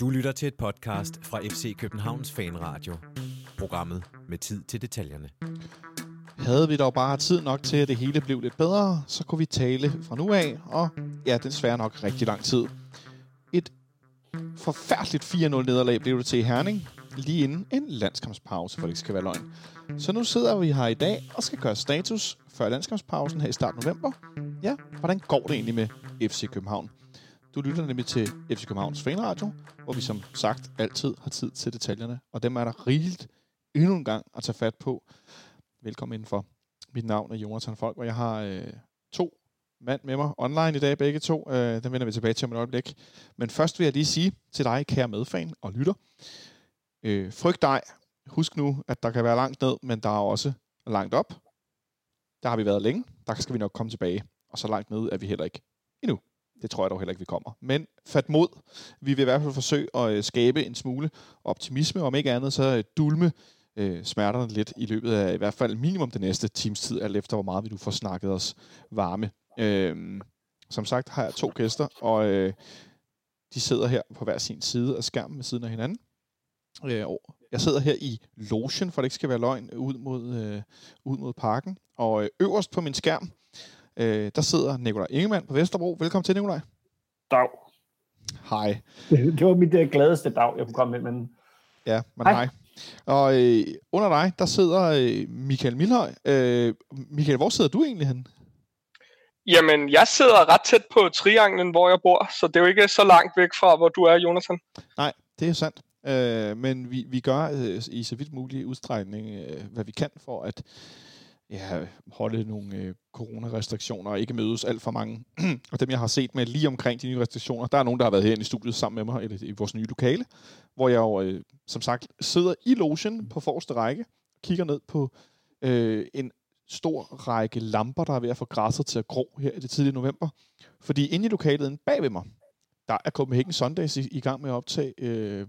Du lytter til et podcast fra FC Københavns Fanradio. Programmet med tid til detaljerne. Havde vi dog bare tid nok til, at det hele blev lidt bedre, så kunne vi tale fra nu af, og ja, desværre nok rigtig lang tid. Et forfærdeligt 4-0 nederlag blev det til Herning, lige inden en landskampspause, for det ikke skal være løgn. Så nu sidder vi her i dag og skal gøre status før landskampspausen her i start november. Ja, hvordan går det egentlig med FC København? Du lytter nemlig til FC Københavns Fanradio, hvor vi som sagt altid har tid til detaljerne, og dem er der rigeligt endnu en gang at tage fat på. Velkommen indenfor. Mit navn er Jonathan Folk, og jeg har øh, to mand med mig online i dag, begge to. Øh, dem vender vi tilbage til om et øjeblik. Men først vil jeg lige sige til dig, kære medfan og lytter, øh, frygt dig. Husk nu, at der kan være langt ned, men der er også langt op. Der har vi været længe. Der skal vi nok komme tilbage. Og så langt ned er vi heller ikke. Det tror jeg dog heller ikke, vi kommer. Men fat mod. Vi vil i hvert fald forsøge at øh, skabe en smule optimisme, om ikke andet, så øh, dulme øh, smerterne lidt i løbet af i hvert fald minimum den næste times tid, alt efter hvor meget vi nu får snakket os varme. Øh, som sagt har jeg to gæster, og øh, de sidder her på hver sin side af skærmen ved siden af hinanden. Øh, jeg sidder her i lotion, for det ikke skal være løgn, ud mod, øh, ud mod parken. Og øh, øverst på min skærm, øh, der sidder Nikolaj Ingemann på Vesterbro. Velkommen til, Nikolaj. Dag. Hej. Det var mit uh, gladeste dag, jeg kunne komme med, men... Ja, men hej. hej. Og øh, under dig, der sidder øh, Michael Milhøj. Øh, Michael, hvor sidder du egentlig henne? Jamen, jeg sidder ret tæt på trianglen, hvor jeg bor, så det er jo ikke så langt væk fra, hvor du er, Jonathan. Nej, det er sandt. Øh, men vi, vi gør øh, i så vidt mulig udstrækning, øh, hvad vi kan for at ja, holde nogle øh, coronarestriktioner og ikke mødes alt for mange. og dem, jeg har set med lige omkring de nye restriktioner, der er nogen, der har været herinde i studiet sammen med mig, eller i vores nye lokale, hvor jeg jo, øh, som sagt, sidder i logen på forreste række, kigger ned på øh, en stor række lamper, der er ved at få græsset til at gro her i det tidlige november. Fordi inde i lokalet inde bag ved mig, der er Copenhagen Sundays i, i gang med at optage øh,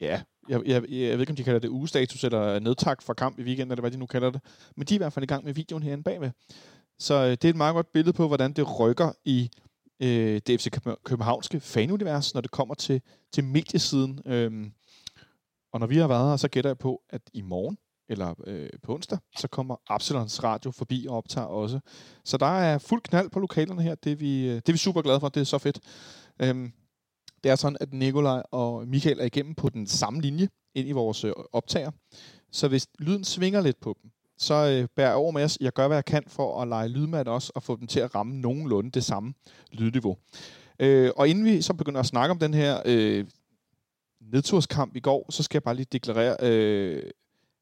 ja, jeg, jeg, jeg ved ikke, om de kalder det ugestatus eller nedtak fra kamp i weekenden, eller hvad de nu kalder det. Men de er i hvert fald i gang med videoen herinde bagved. Så øh, det er et meget godt billede på, hvordan det rykker i øh, det FC Københavnske fanunivers, når det kommer til, til mediesiden. Øhm, og når vi har været her, så gætter jeg på, at i morgen, eller øh, på onsdag, så kommer Absalons Radio forbi og optager også. Så der er fuld knald på lokalerne her. Det er vi, øh, det er vi super glade for. Det er så fedt. Øhm, det er sådan, at Nikolaj og Michael er igennem på den samme linje ind i vores øh, optager. Så hvis lyden svinger lidt på dem, så øh, bær over med os. Jeg gør, hvad jeg kan for at lege lydmand også, og få dem til at ramme nogenlunde det samme lydniveau. Øh, og inden vi så begynder at snakke om den her øh, nedturskamp i går, så skal jeg bare lige deklarere, øh,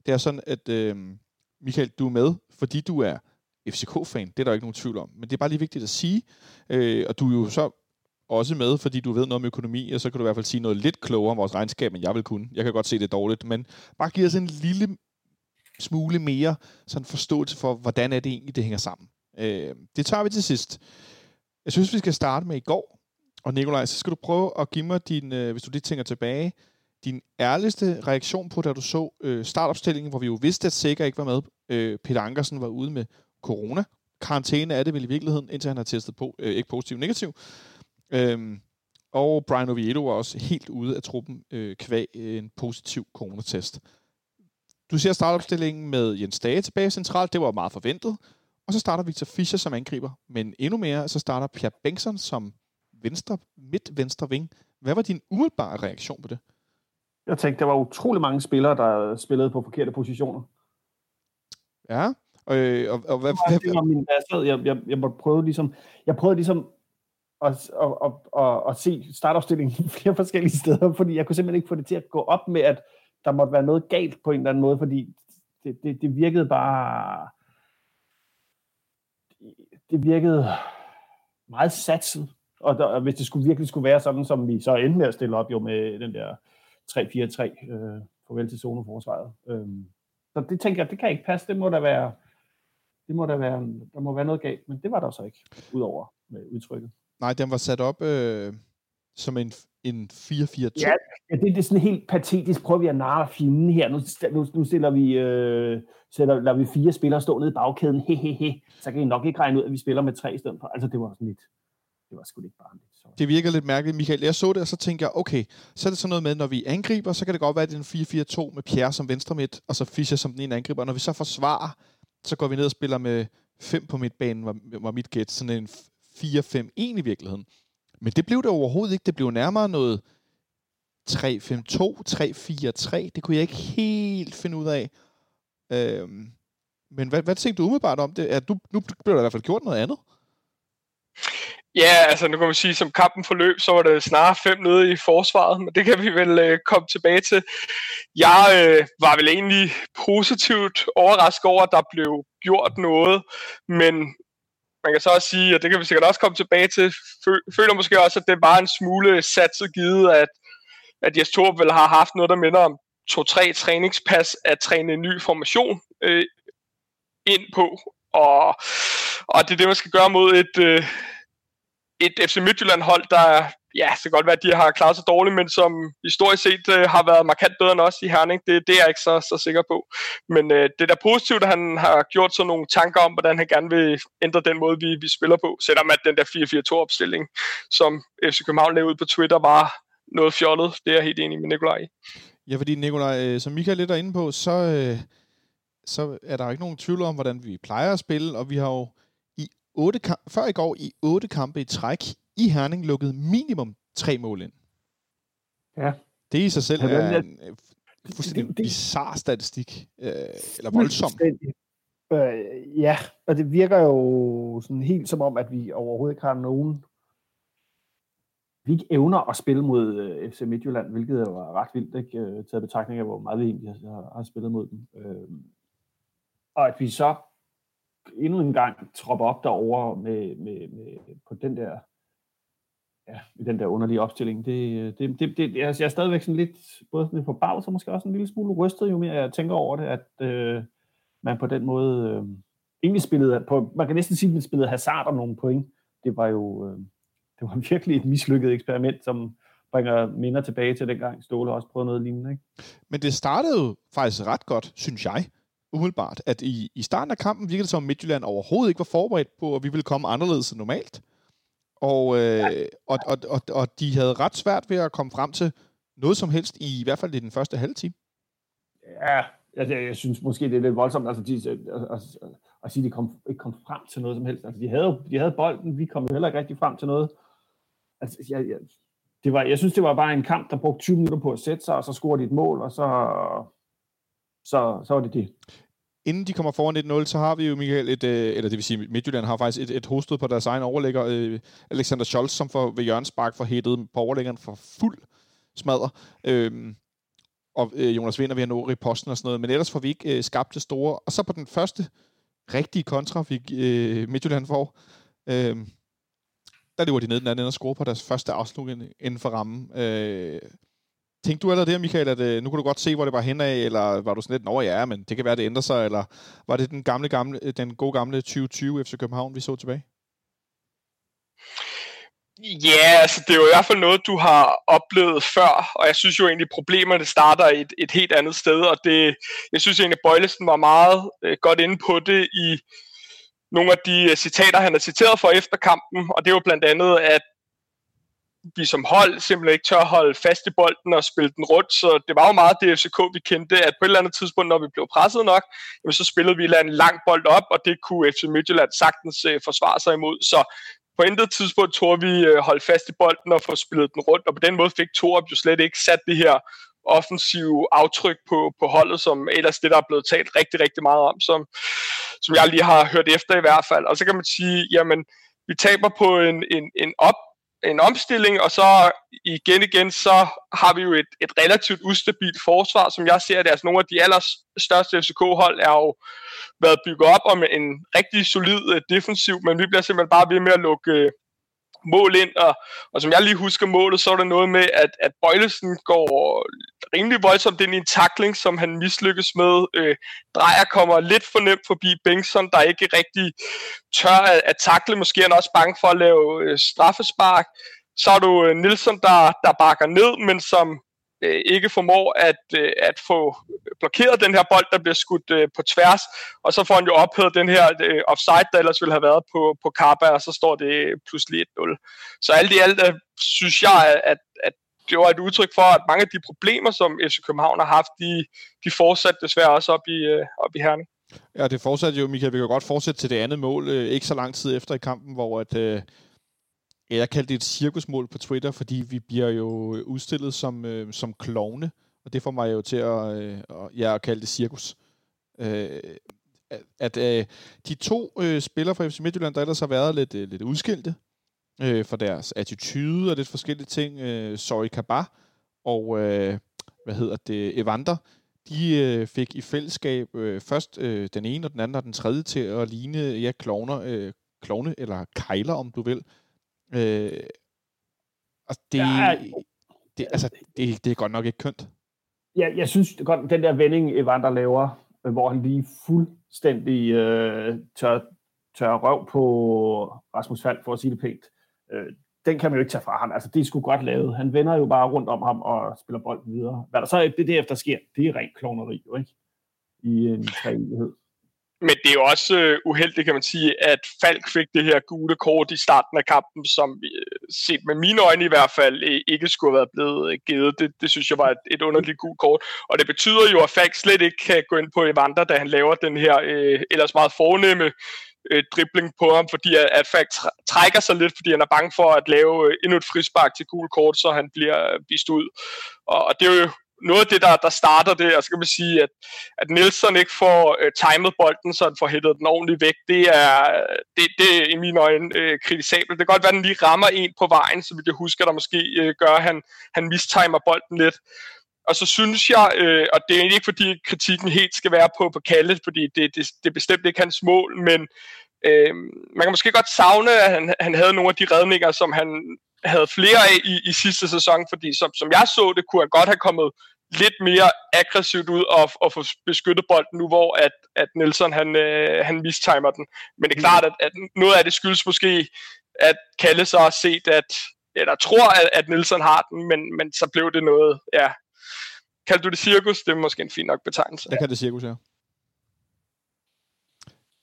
det er sådan, at øh, Michael, du er med, fordi du er FCK-fan. Det er der ikke nogen tvivl om. Men det er bare lige vigtigt at sige. Øh, og du er jo så også med, fordi du ved noget om økonomi, og så kan du i hvert fald sige noget lidt klogere om vores regnskab, end jeg vil kunne. Jeg kan godt se det dårligt, men bare give os en lille smule mere sådan forståelse for, hvordan er det egentlig, det hænger sammen. Øh, det tager vi til sidst. Jeg synes, vi skal starte med i går. Og Nikolaj, så skal du prøve at give mig din, øh, hvis du lige tænker tilbage, din ærligste reaktion på, da du så øh, startopstillingen, hvor vi jo vidste, at Sikker ikke var med. Øh, Peter Ankersen var ude med corona. Karantæne er det vel i virkeligheden, indtil han har testet på, øh, ikke positiv, negativ. Øhm, og Brian Oviedo var også helt ude af truppen øh, kvæg en positiv coronatest. Du ser startopstillingen med Jens Dage tilbage centralt. Det var meget forventet. Og så starter Victor Fischer som angriber. Men endnu mere, så starter Pierre Bengtsson som venstre, midt-venstre ving. Hvad var din umiddelbare reaktion på det? Jeg tænkte, der var utrolig mange spillere, der spillede på forkerte positioner. Ja, og, og, og hvad, det var min, jeg, jeg, jeg, jeg, prøve ligesom, jeg prøvede ligesom og, og, at, og, at se startopstillingen flere forskellige steder, fordi jeg kunne simpelthen ikke få det til at gå op med, at der måtte være noget galt på en eller anden måde, fordi det, det, det virkede bare... Det virkede meget satset. Og der, hvis det skulle virkelig skulle være sådan, som vi så endte med at stille op jo med den der 3-4-3, øh, farvel til zoneforsvaret. Øh, så det tænker jeg, det kan ikke passe. Det må der være, det må der være, der må være noget galt, men det var der så ikke, udover med udtrykket. Nej, den var sat op øh, som en, en 4-4-2. Ja, det, det er sådan helt patetisk. Prøver vi at narre fjenden her. Nu, nu, nu stiller vi, øh, sætter, lader vi fire spillere stå nede i bagkæden. He, he, he. Så kan I nok ikke regne ud, at vi spiller med tre i stedet for. Altså, det var sådan lidt, det var sgu lidt så. Det virker lidt mærkeligt, Michael. Jeg så det, og så tænker jeg, okay, så er det sådan noget med, når vi angriber, så kan det godt være, at det er en 4-4-2 med Pierre som venstre midt, og så Fischer som den ene angriber. Og når vi så forsvarer, så går vi ned og spiller med 5 på midtbanen, var, var mit gæt. Sådan en 4-5-1 i virkeligheden. Men det blev det overhovedet ikke. Det blev nærmere noget 3-5-2, 3-4-3. Det kunne jeg ikke helt finde ud af. Øhm, men hvad, hvad tænkte du umiddelbart om det? At du, nu blev der i hvert fald gjort noget andet. Ja, altså nu kan man sige, som kampen forløb, så var det snarere fem nede i forsvaret, men det kan vi vel øh, komme tilbage til. Jeg øh, var vel egentlig positivt overrasket over, at der blev gjort noget, men man kan så også sige, og det kan vi sikkert også komme tilbage til, føler måske også, at det var en smule satset givet, at, at Jes Torp vel har haft noget, der minder om to-tre træningspas at træne en ny formation øh, ind på, og, og det er det, man skal gøre mod et, øh, et FC Midtjylland-hold, der, ja, det kan godt være, at de har klaret sig dårligt, men som historisk set øh, har været markant bedre end os i Herning. Det, det er jeg ikke så, så sikker på. Men øh, det er da positivt, at han har gjort sådan nogle tanker om, hvordan han gerne vil ændre den måde, vi, vi spiller på. Selvom at den der 4-4-2-opstilling, som FC København lavede ud på Twitter, var noget fjollet. Det er jeg helt enig med Nikolaj i. Ja, fordi Nikolaj, øh, som Michael lidt er inde på, så, øh, så er der ikke nogen tvivl om, hvordan vi plejer at spille, og vi har jo i otte kamp, før i går i otte kampe i træk i Herning lukket minimum tre mål ind. Ja. Det i sig selv ja, er en øh, fuldstændig det, det, bizarre statistik. Øh, eller voldsom. Øh, ja, og det virker jo sådan helt som om, at vi overhovedet ikke har nogen vi ikke evner at spille mod øh, FC Midtjylland, hvilket jo var ret vildt, ikke? Øh, taget betragtning af, hvor meget vi egentlig har, har spillet mod dem. Øh, og at vi så endnu en gang troppe op derover med, med, med, på den der ja, med den der underlige opstilling. Det, det, det, det, jeg er stadigvæk sådan lidt, både sådan lidt forbavset og måske også en lille smule rystet, jo mere jeg tænker over det, at øh, man på den måde øh, egentlig spillede, på, man kan næsten sige, at man spillede Hazard om nogle point. Det var jo øh, det var virkelig et mislykket eksperiment, som bringer minder tilbage til dengang Ståle også prøvede noget lignende. Ikke? Men det startede jo faktisk ret godt, synes jeg umiddelbart, at i, i starten af kampen virkede det som, at Midtjylland overhovedet ikke var forberedt på, at vi ville komme anderledes end normalt. Og, øh, og, og, og, og de havde ret svært ved at komme frem til noget som helst, i, i hvert fald i den første halve time. Ja, jeg, jeg synes måske, det er lidt voldsomt altså, de, at, at, at sige, at de kom, ikke kom frem til noget som helst. Altså, de, havde, de havde bolden, vi kom heller ikke rigtig frem til noget. Altså, jeg, jeg, det var, jeg synes, det var bare en kamp, der brugte 20 minutter på at sætte sig, og så scorede de et mål, og så, så, så var det det inden de kommer foran 1-0, så har vi jo, Michael, et, øh, eller det vil sige, Midtjylland har faktisk et, et hovedstød på deres egen overlægger, øh, Alexander Scholz, som får ved Jørgens Spark får hættet på overlæggeren for fuld smadder. Øhm, og øh, Jonas Vinder ved at i posten og sådan noget, men ellers får vi ikke øh, skabt det store. Og så på den første rigtige kontra, vi øh, Midtjylland får, øh, der løber de ned den anden og scorer på deres første afslutning inden for rammen. Øh, Tænkte du allerede det, Michael, at øh, nu kunne du godt se, hvor det var henad, eller var du sådan lidt, over ja, men det kan være, det ændrer sig, eller var det den, gamle, gamle, øh, den gode gamle 2020 FC København, vi så tilbage? Ja, altså det er jo i hvert fald noget, du har oplevet før, og jeg synes jo egentlig, problemerne starter et, et helt andet sted, og det, jeg synes egentlig, Bøjlesen var meget øh, godt inde på det i nogle af de øh, citater, han har citeret for efter kampen, og det er jo blandt andet, at vi som hold simpelthen ikke tør holde fast i bolden og spille den rundt, så det var jo meget det FCK, vi kendte, at på et eller andet tidspunkt, når vi blev presset nok, jamen, så spillede vi en lang bold op, og det kunne FC Midtjylland sagtens øh, forsvare sig imod. Så på intet tidspunkt tror vi øh, holde fast i bolden og få spillet den rundt, og på den måde fik Torup jo slet ikke sat det her offensive aftryk på, på holdet, som ellers det, der er blevet talt rigtig, rigtig meget om, som, som jeg lige har hørt efter i hvert fald. Og så kan man sige, jamen, vi taber på en, en, en op, en omstilling, og så igen igen, så har vi jo et, et relativt ustabilt forsvar, som jeg ser det. Altså nogle af de allerstørste FCK-hold er jo været bygget op om en rigtig solid øh, defensiv, men vi bliver simpelthen bare ved med at lukke øh, mål ind, og, og som jeg lige husker målet, så er der noget med, at, at Bøjlesen går rimelig voldsomt ind i en takling, som han mislykkes med. Øh, Drejer kommer lidt for nemt forbi Bengtsson, der ikke rigtig tør at, at takle. Måske er han også bange for at lave øh, straffespark. Så er du øh, Nilsson, der, der bakker ned, men som øh, ikke formår at, øh, at få blokeret den her bold, der bliver skudt øh, på tværs, og så får han jo ophævet den her øh, offside, der ellers ville have været på, på Kappa, og så står det pludselig 1-0. Så alt i alt øh, synes jeg, at, at det var et udtryk for, at mange af de problemer, som FC København har haft, de, de fortsatte desværre også op i, øh, op i Herning. Ja, det fortsatte jo, Michael. Vi kan godt fortsætte til det andet mål, øh, ikke så lang tid efter i kampen, hvor at, øh, jeg kaldte det et cirkusmål på Twitter, fordi vi bliver jo udstillet som, øh, som klovne, og det får mig jo til at, øh, ja, at kalde det cirkus. Øh, at øh, de to øh, spillere fra FC Midtjylland, der ellers har været lidt, øh, lidt udskilte øh, for deres attitude og lidt forskellige ting, øh, Sorry Kaba og øh, hvad hedder det, Evander, de øh, fik i fællesskab øh, først øh, den ene og den anden og den tredje til at ligne ja, klovner, øh, klovne eller kejler, om du vil. Øh, og det, ja, det, altså, det, det er godt nok ikke kønt. Ja, jeg synes godt, den der vending, Evander laver, øh, hvor han lige fuldstændig øh, tør, tør røv på Rasmus Fald, for at sige det pænt, øh, den kan man jo ikke tage fra ham. Altså, det er sgu godt lavet. Han vender jo bare rundt om ham og spiller bolden videre. Hvad der så det derefter sker, det er rent kloneri, jo ikke? I en træenighed. Men det er jo også uh, uheldigt, kan man sige, at Falk fik det her gule kort i starten af kampen, som øh, set med mine øjne i hvert fald øh, ikke skulle have været blevet givet. Det, det synes jeg var et, et underligt gult kort. Og det betyder jo, at Falk slet ikke kan gå ind på Evander, da han laver den her øh, ellers meget fornemme øh, dribling på ham, fordi at, at Falk trækker sig lidt, fordi han er bange for at lave uh, endnu et frispark til gul kort, så han bliver vist ud. Og, og det er jo noget af det, der, der starter det, og så kan man sige, at, at Nielsen ikke får øh, timet bolden, så han får hættet den ordentligt væk, det er, det, det er i mine øjne øh, kritisabelt. Det kan godt være, at den lige rammer en på vejen, så vi kan huske, at der måske øh, gør, at han, han mistimer bolden lidt. Og så synes jeg, øh, og det er ikke fordi kritikken helt skal være på, på Kalle, fordi det, det, det er bestemt ikke hans mål, men øh, man kan måske godt savne, at han, han havde nogle af de redninger, som han havde flere af i, i sidste sæson, fordi som, som jeg så det, kunne han godt have kommet lidt mere aggressivt ud og, og få beskyttet bolden nu, hvor at, at Nelson han, øh, han mistimer den. Men det er klart, at, at noget af det skyldes måske, at Kalle så har set, at eller tror, at, at Nelson har den, men, men så blev det noget, ja. Kaldte du det cirkus? Det er måske en fin nok betegnelse. Jeg kan det cirkus, ja.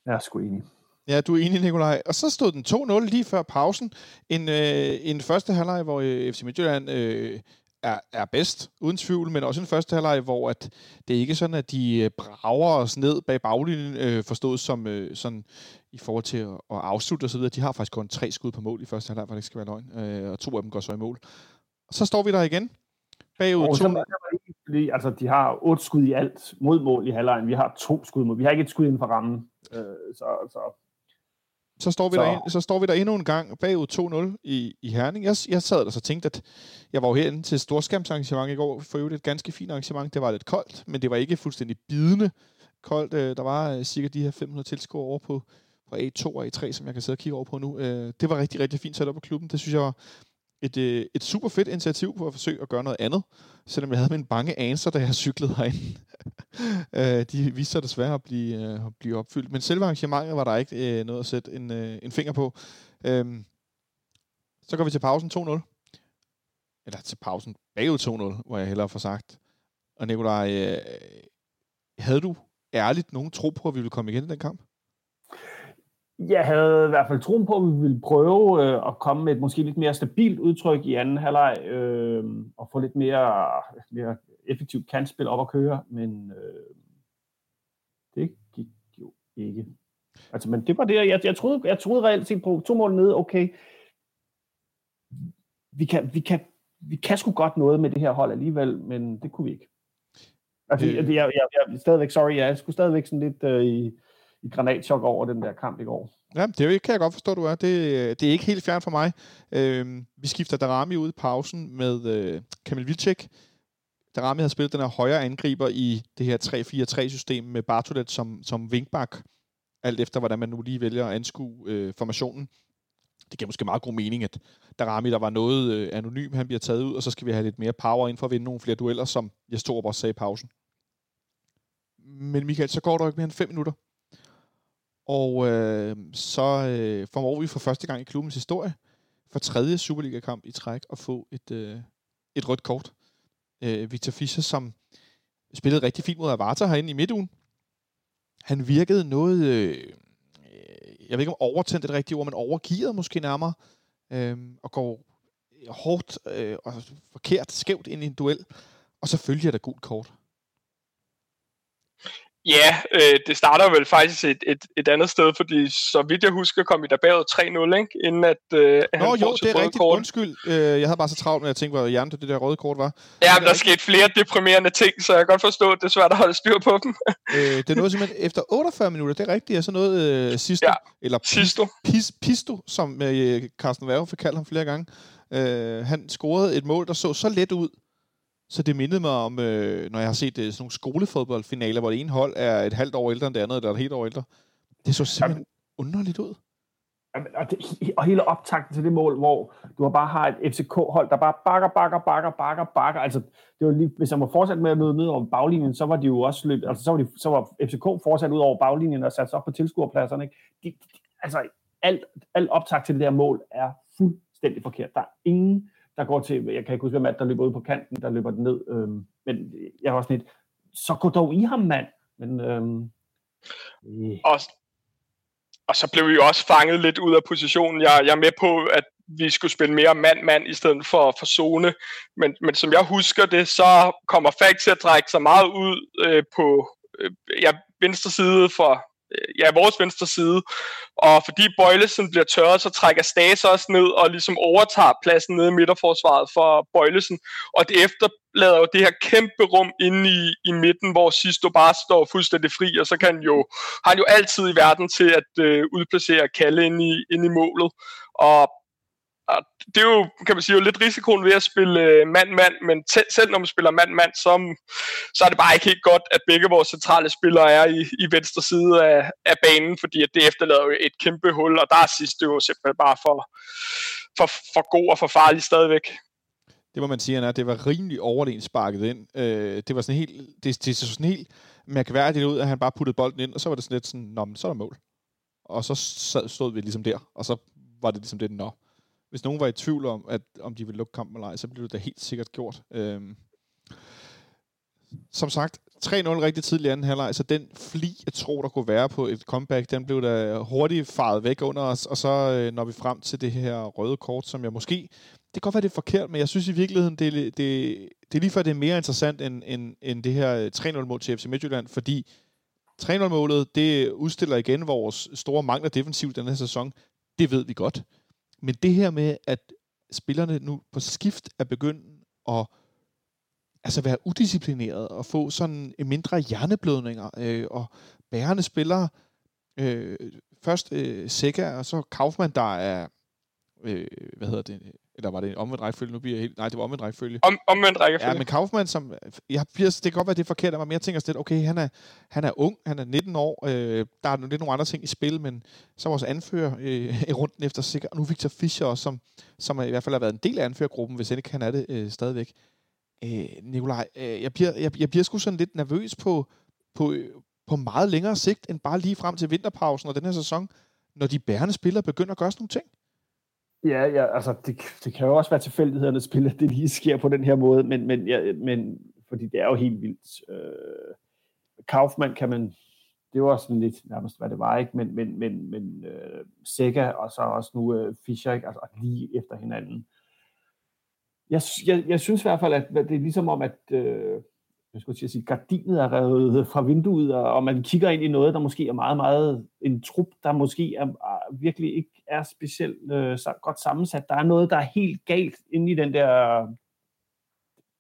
Jeg er sgu enig. Ja, du er enig, Nikolaj. Og så stod den 2-0 lige før pausen. En, øh, en første halvleg, hvor øh, FC Midtjylland øh, er, er bedst, uden tvivl, men også en første halvleg, hvor at det er ikke sådan, at de øh, brager os ned bag baglinjen, øh, forstået som øh, sådan i forhold til at, at afslutte osv. De har faktisk kun tre skud på mål i første halvleg, for det ikke skal være løgn, øh, og to af dem går så i mål. Og så står vi der igen, bagud og to... Fordi, altså, de har otte skud i alt mod mål i halvlejen. Vi har to skud mod. Vi har ikke et skud inden for rammen. Øh, så, så så står vi, så. Der, så står vi der endnu en gang bagud 2-0 i, i Herning. Jeg, jeg sad der så tænkte, at jeg var jo herinde til storskærmsarrangement i går, for øvrigt et ganske fint arrangement. Det var lidt koldt, men det var ikke fuldstændig bidende koldt. Øh, der var øh, cirka de her 500 tilskuere over på, på A2 og A3, som jeg kan sidde og kigge over på nu. Øh, det var rigtig, rigtig fint sat op på klubben. Det synes jeg var et, øh, et super fedt initiativ på at forsøge at gøre noget andet, selvom jeg havde min bange anser, da jeg cyklede herind. øh, de viste sig desværre at blive, øh, at blive opfyldt. Men selve arrangementet var der ikke øh, noget at sætte en, øh, en finger på. Øhm, så går vi til pausen 2-0. Eller til pausen bagud 2-0, hvor jeg hellere får sagt. Og Nikolaj, øh, havde du ærligt nogen tro på, at vi ville komme igen i den kamp? Jeg havde i hvert fald troen på, at vi ville prøve øh, at komme med et måske lidt mere stabilt udtryk i anden halvleg, øh, og få lidt mere, mere effektivt kantspil op at køre, men øh, det gik jo ikke. Altså, men det var det, jeg, jeg, troede, jeg troede reelt set på to mål nede, okay, vi kan, vi, kan, vi kan sgu godt noget med det her hold alligevel, men det kunne vi ikke. Altså, øh. jeg, jeg, jeg, jeg, stadigvæk, sorry, jeg skulle stadigvæk sådan lidt øh, i, i granatchok over den der kamp i går. Ja, det kan jeg godt forstå, du er. Det, det er ikke helt fjern for mig. Øh, vi skifter Darami ud i pausen med øh, Kamil Vilcek, Darami har spillet den her højre angriber i det her 3-4-3-system med Bartolet som, som vinkbak, alt efter hvordan man nu lige vælger at anskue øh, formationen. Det giver måske meget god mening, at Darami, der var noget øh, anonym, han bliver taget ud, og så skal vi have lidt mere power ind for at vinde nogle flere dueller, som jeg stod også sagde i pausen. Men Michael, så går der ikke mere end 5 minutter. Og øh, så øh, formår vi for første gang i klubbens historie, for tredje Superliga-kamp i træk, at få et, øh, et rødt kort. øh, Victor Fischer, som spillede rigtig fint mod Avatar herinde i midtugen. Han virkede noget, øh, øh, jeg ved ikke om overtændt er det rigtige ord, men overgivet måske nærmere, øh, og går hårdt øh, og forkert, skævt ind i en duel, og så følger der gult kort. Ja, øh, det starter vel faktisk et, et, et andet sted, fordi så vidt jeg husker, kom vi der bagud 3-0, ikke? inden at øh, han Nå jo, det er rigtigt. Kort. Undskyld. Øh, jeg havde bare så travlt med at tænke, hvor hjernen det der røde kort var. Ja, men der skete flere deprimerende ting, så jeg kan godt forstå, at det er svært at holde styr på dem. øh, det er noget simpelthen efter 48 minutter, det er rigtigt, er så noget øh, sidste, ja, eller Sisto. Pis, Pisto, som øh, Carsten Værge fik kaldt ham flere gange. Øh, han scorede et mål, der så så let ud, så det mindede mig om, øh, når jeg har set øh, sådan nogle skolefodboldfinaler, hvor det ene hold er et halvt år ældre end det andet, eller et helt år ældre. Det så simpelthen Jamen, underligt ud. Og, det, og hele optakten til det mål, hvor du bare har et FCK-hold, der bare bakker, bakker, bakker, bakker, bakker. Altså, det var lige, hvis man var fortsat med at møde ned over baglinjen, så var de jo også løbet, altså så var, de, så var FCK fortsat ud over baglinjen og sat sig op på tilskuerpladserne. Ikke? De, de, altså, alt, alt optakt til det der mål er fuldstændig forkert. Der er ingen der går til, jeg kan ikke huske, hvem der løber ud på kanten, der løber den ned. Øhm, men jeg har også lidt, så gå dog i ham, mand. Men, øhm, øh. og, og så blev vi jo også fanget lidt ud af positionen. Jeg, jeg er med på, at vi skulle spille mere mand-mand i stedet for, for zone. Men, men som jeg husker det, så kommer Fag til at trække sig meget ud øh, på øh, ja, venstre side for Øh, ja, vores venstre side. Og fordi Bøjlesen bliver tørret, så trækker Stas også ned og ligesom overtager pladsen nede i midterforsvaret for Bøjlesen. Og det efterlader jo det her kæmpe rum inde i, i midten, hvor Sisto bare står fuldstændig fri, og så kan han jo, har han jo altid i verden til at øh, udplacere Kalle ind i, ind i målet. Og og det er jo, kan man sige, jo lidt risikoen ved at spille øh, mand-mand, men selv når man spiller mand-mand, så, så er det bare ikke helt godt, at begge vores centrale spillere er i, i venstre side af, af banen, fordi at det efterlader jo et kæmpe hul, og der er sidste jo simpelthen bare for, for, for god og for farlig stadigvæk. Det må man sige, at det var rimelig overlegen sparket ind. Øh, det var sådan helt, det, det så sådan helt mærkværdigt ud, at han bare puttede bolden ind, og så var det sådan lidt sådan, nå, men så er der mål. Og så stod vi ligesom der, og så var det ligesom det, nå hvis nogen var i tvivl om, at om de ville lukke kampen eller ej, så blev det da helt sikkert gjort. Øhm, som sagt, 3-0 rigtig tidlig i anden halvleg, så den fli, jeg tror, der kunne være på et comeback, den blev da hurtigt faret væk under os, og så øh, når vi frem til det her røde kort, som jeg måske, det kan godt være, det er forkert, men jeg synes i virkeligheden, det, det, det er lige før, det er mere interessant end, end, end det her 3-0-mål til FC Midtjylland, fordi 3-0-målet, det udstiller igen vores store mangler defensivt den her sæson. Det ved vi godt. Men det her med, at spillerne nu på skift er begyndt at altså være udisciplineret og få sådan en mindre hjerneblødninger øh, og bærende spillere. Øh, først øh, Sega, og så Kaufmann, der er øh, hvad hedder det, eller var det en omvendt rækkefølge? Nu bliver jeg helt... Nej, det var omvendt rækkefølge. Om, omvendt rækkefølge. Ja, men Kaufmann, som... Jeg, det kan godt være, det er forkert men jeg tænker sådan okay, han er, han er ung, han er 19 år, øh, der er lidt nogle andre ting i spil, men så vores anfører øh, i runden efter sikker, og nu Victor Fischer også, som, som i hvert fald har været en del af anførergruppen, hvis ikke han er det øh, stadigvæk. Øh, Nikolaj, øh, jeg, bliver, jeg, jeg bliver sgu sådan lidt nervøs på, på, på meget længere sigt, end bare lige frem til vinterpausen og den her sæson, når de bærende spillere begynder at gøre sådan nogle ting. Ja, ja altså det, det kan jo også være tilfældighedernes spil, at det lige sker på den her måde, men, men, ja, men fordi det er jo helt vildt. Øh, Kaufmann kan man, det var sådan lidt nærmest, hvad det var, ikke? Men, men, men, men øh, Sega og så også nu øh, Fischer, ikke? Altså lige efter hinanden. Jeg, jeg, jeg synes i hvert fald, at det er ligesom om, at øh, jeg skulle sige, gardinet er revet fra vinduet, og man kigger ind i noget, der måske er meget, meget en trup, der måske er virkelig ikke er specielt øh, godt sammensat. Der er noget, der er helt galt inde i den der...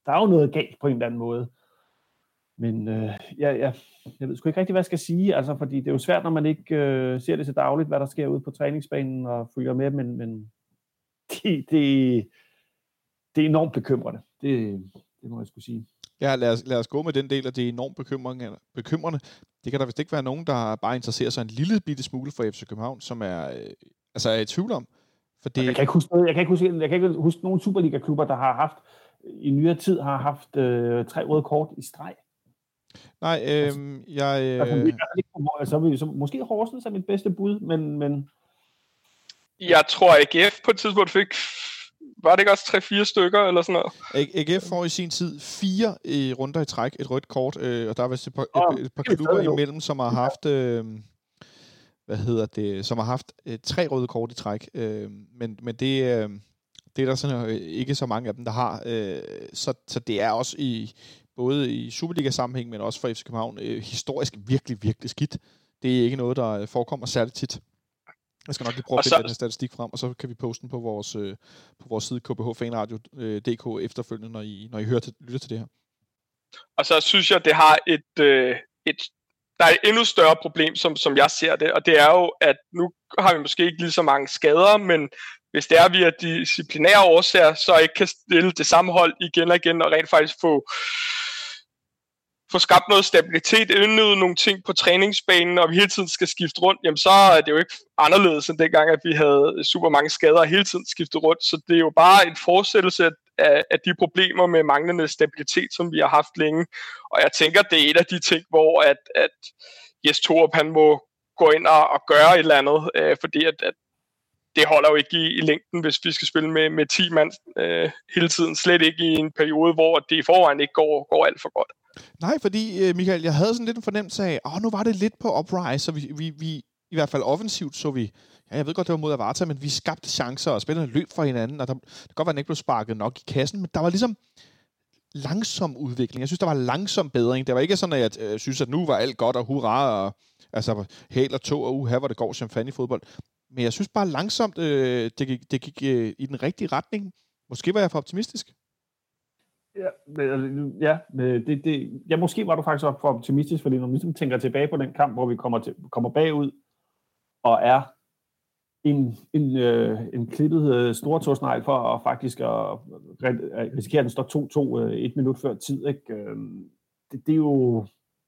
Der er jo noget galt på en eller anden måde. Men øh, ja, ja, jeg ved sgu ikke rigtig, hvad jeg skal sige, altså, fordi det er jo svært, når man ikke øh, ser det så dagligt, hvad der sker ude på træningsbanen og følger med, men, men det, det, det er enormt bekymrende. Det, det må jeg skulle sige. Ja, lad os, lad os gå med den del, af det er enormt bekymrende. bekymrende. Det kan der vist ikke være nogen, der bare interesserer sig en lille bitte smule for FC København, som er, øh, altså er i tvivl om. For det... Jeg kan ikke huske, jeg kan ikke huske, jeg kan ikke huske nogen Superliga-klubber, der har haft i nyere tid har haft øh, tre røde kort i streg. Nej, øh, altså, jeg... Øh... Altså, altså, så, så, måske Horsens er mit bedste bud, men, men... Jeg tror, at AGF på et tidspunkt fik var det ikke også 3-4 stykker eller sådan noget? AGF får i sin tid fire i runder i træk, et rødt kort, øh, og der er vist et par, et, et par klubber imellem, som har haft... Øh, hvad hedder det, som har haft øh, tre røde kort i træk. Øh, men, men det, øh, det er der sådan, øh, ikke så mange af dem, der har. Øh, så, så det er også i både i Superliga-sammenhæng, men også for FC København, øh, historisk virkelig, virkelig skidt. Det er ikke noget, der øh, forekommer særligt tit. Jeg skal nok lige prøve at finde den statistik frem, og så kan vi poste den på vores, øh, på vores side kbhfanradio.dk øh, efterfølgende, når I, når I hører til, lytter til det her. Og så synes jeg, det har et, øh, et der er et endnu større problem, som, som jeg ser det, og det er jo, at nu har vi måske ikke lige så mange skader, men hvis det er via disciplinære årsager, så ikke kan stille det samme hold igen og igen, og rent faktisk få, få skabt noget stabilitet, indnyde nogle ting på træningsbanen, og vi hele tiden skal skifte rundt, jamen så er det jo ikke anderledes end dengang, at vi havde super mange skader og hele tiden skiftet rundt. Så det er jo bare en fortsættelse af, af de problemer med manglende stabilitet, som vi har haft længe. Og jeg tænker, det er et af de ting, hvor at, at Jes Torup, han må gå ind og, og gøre et eller andet, øh, fordi at, at det holder jo ikke i, i længden, hvis vi skal spille med, med 10 mand øh, hele tiden. Slet ikke i en periode, hvor det i forvejen ikke går, går alt for godt. Nej, fordi øh, Michael, jeg havde sådan lidt en fornemmelse af, at nu var det lidt på uprise, så vi, vi, vi i hvert fald offensivt så vi, ja, jeg ved godt, det var mod Avarta, men vi skabte chancer, og spillerne løb for hinanden, og der, det kan godt være, at den ikke blev sparket nok i kassen, men der var ligesom langsom udvikling. Jeg synes, der var langsom bedring. Det var ikke sådan, at jeg øh, synes, at nu var alt godt, og hurra, og altså hæl og tog, og uha, hvor det går champagne i fodbold. Men jeg synes bare langsomt, øh, det gik, det gik øh, i den rigtige retning. Måske var jeg for optimistisk. Ja, men, altså, ja øh, det, det, ja, måske var du faktisk for optimistisk, fordi når man ligesom tænker tilbage på den kamp, hvor vi kommer, til, kommer bagud, og er en, en, øh, en klippet øh, stortorsnegl for at faktisk at, at risikere, at den står 2-2 øh, et minut før tid. Ikke? Øh, det, det, er jo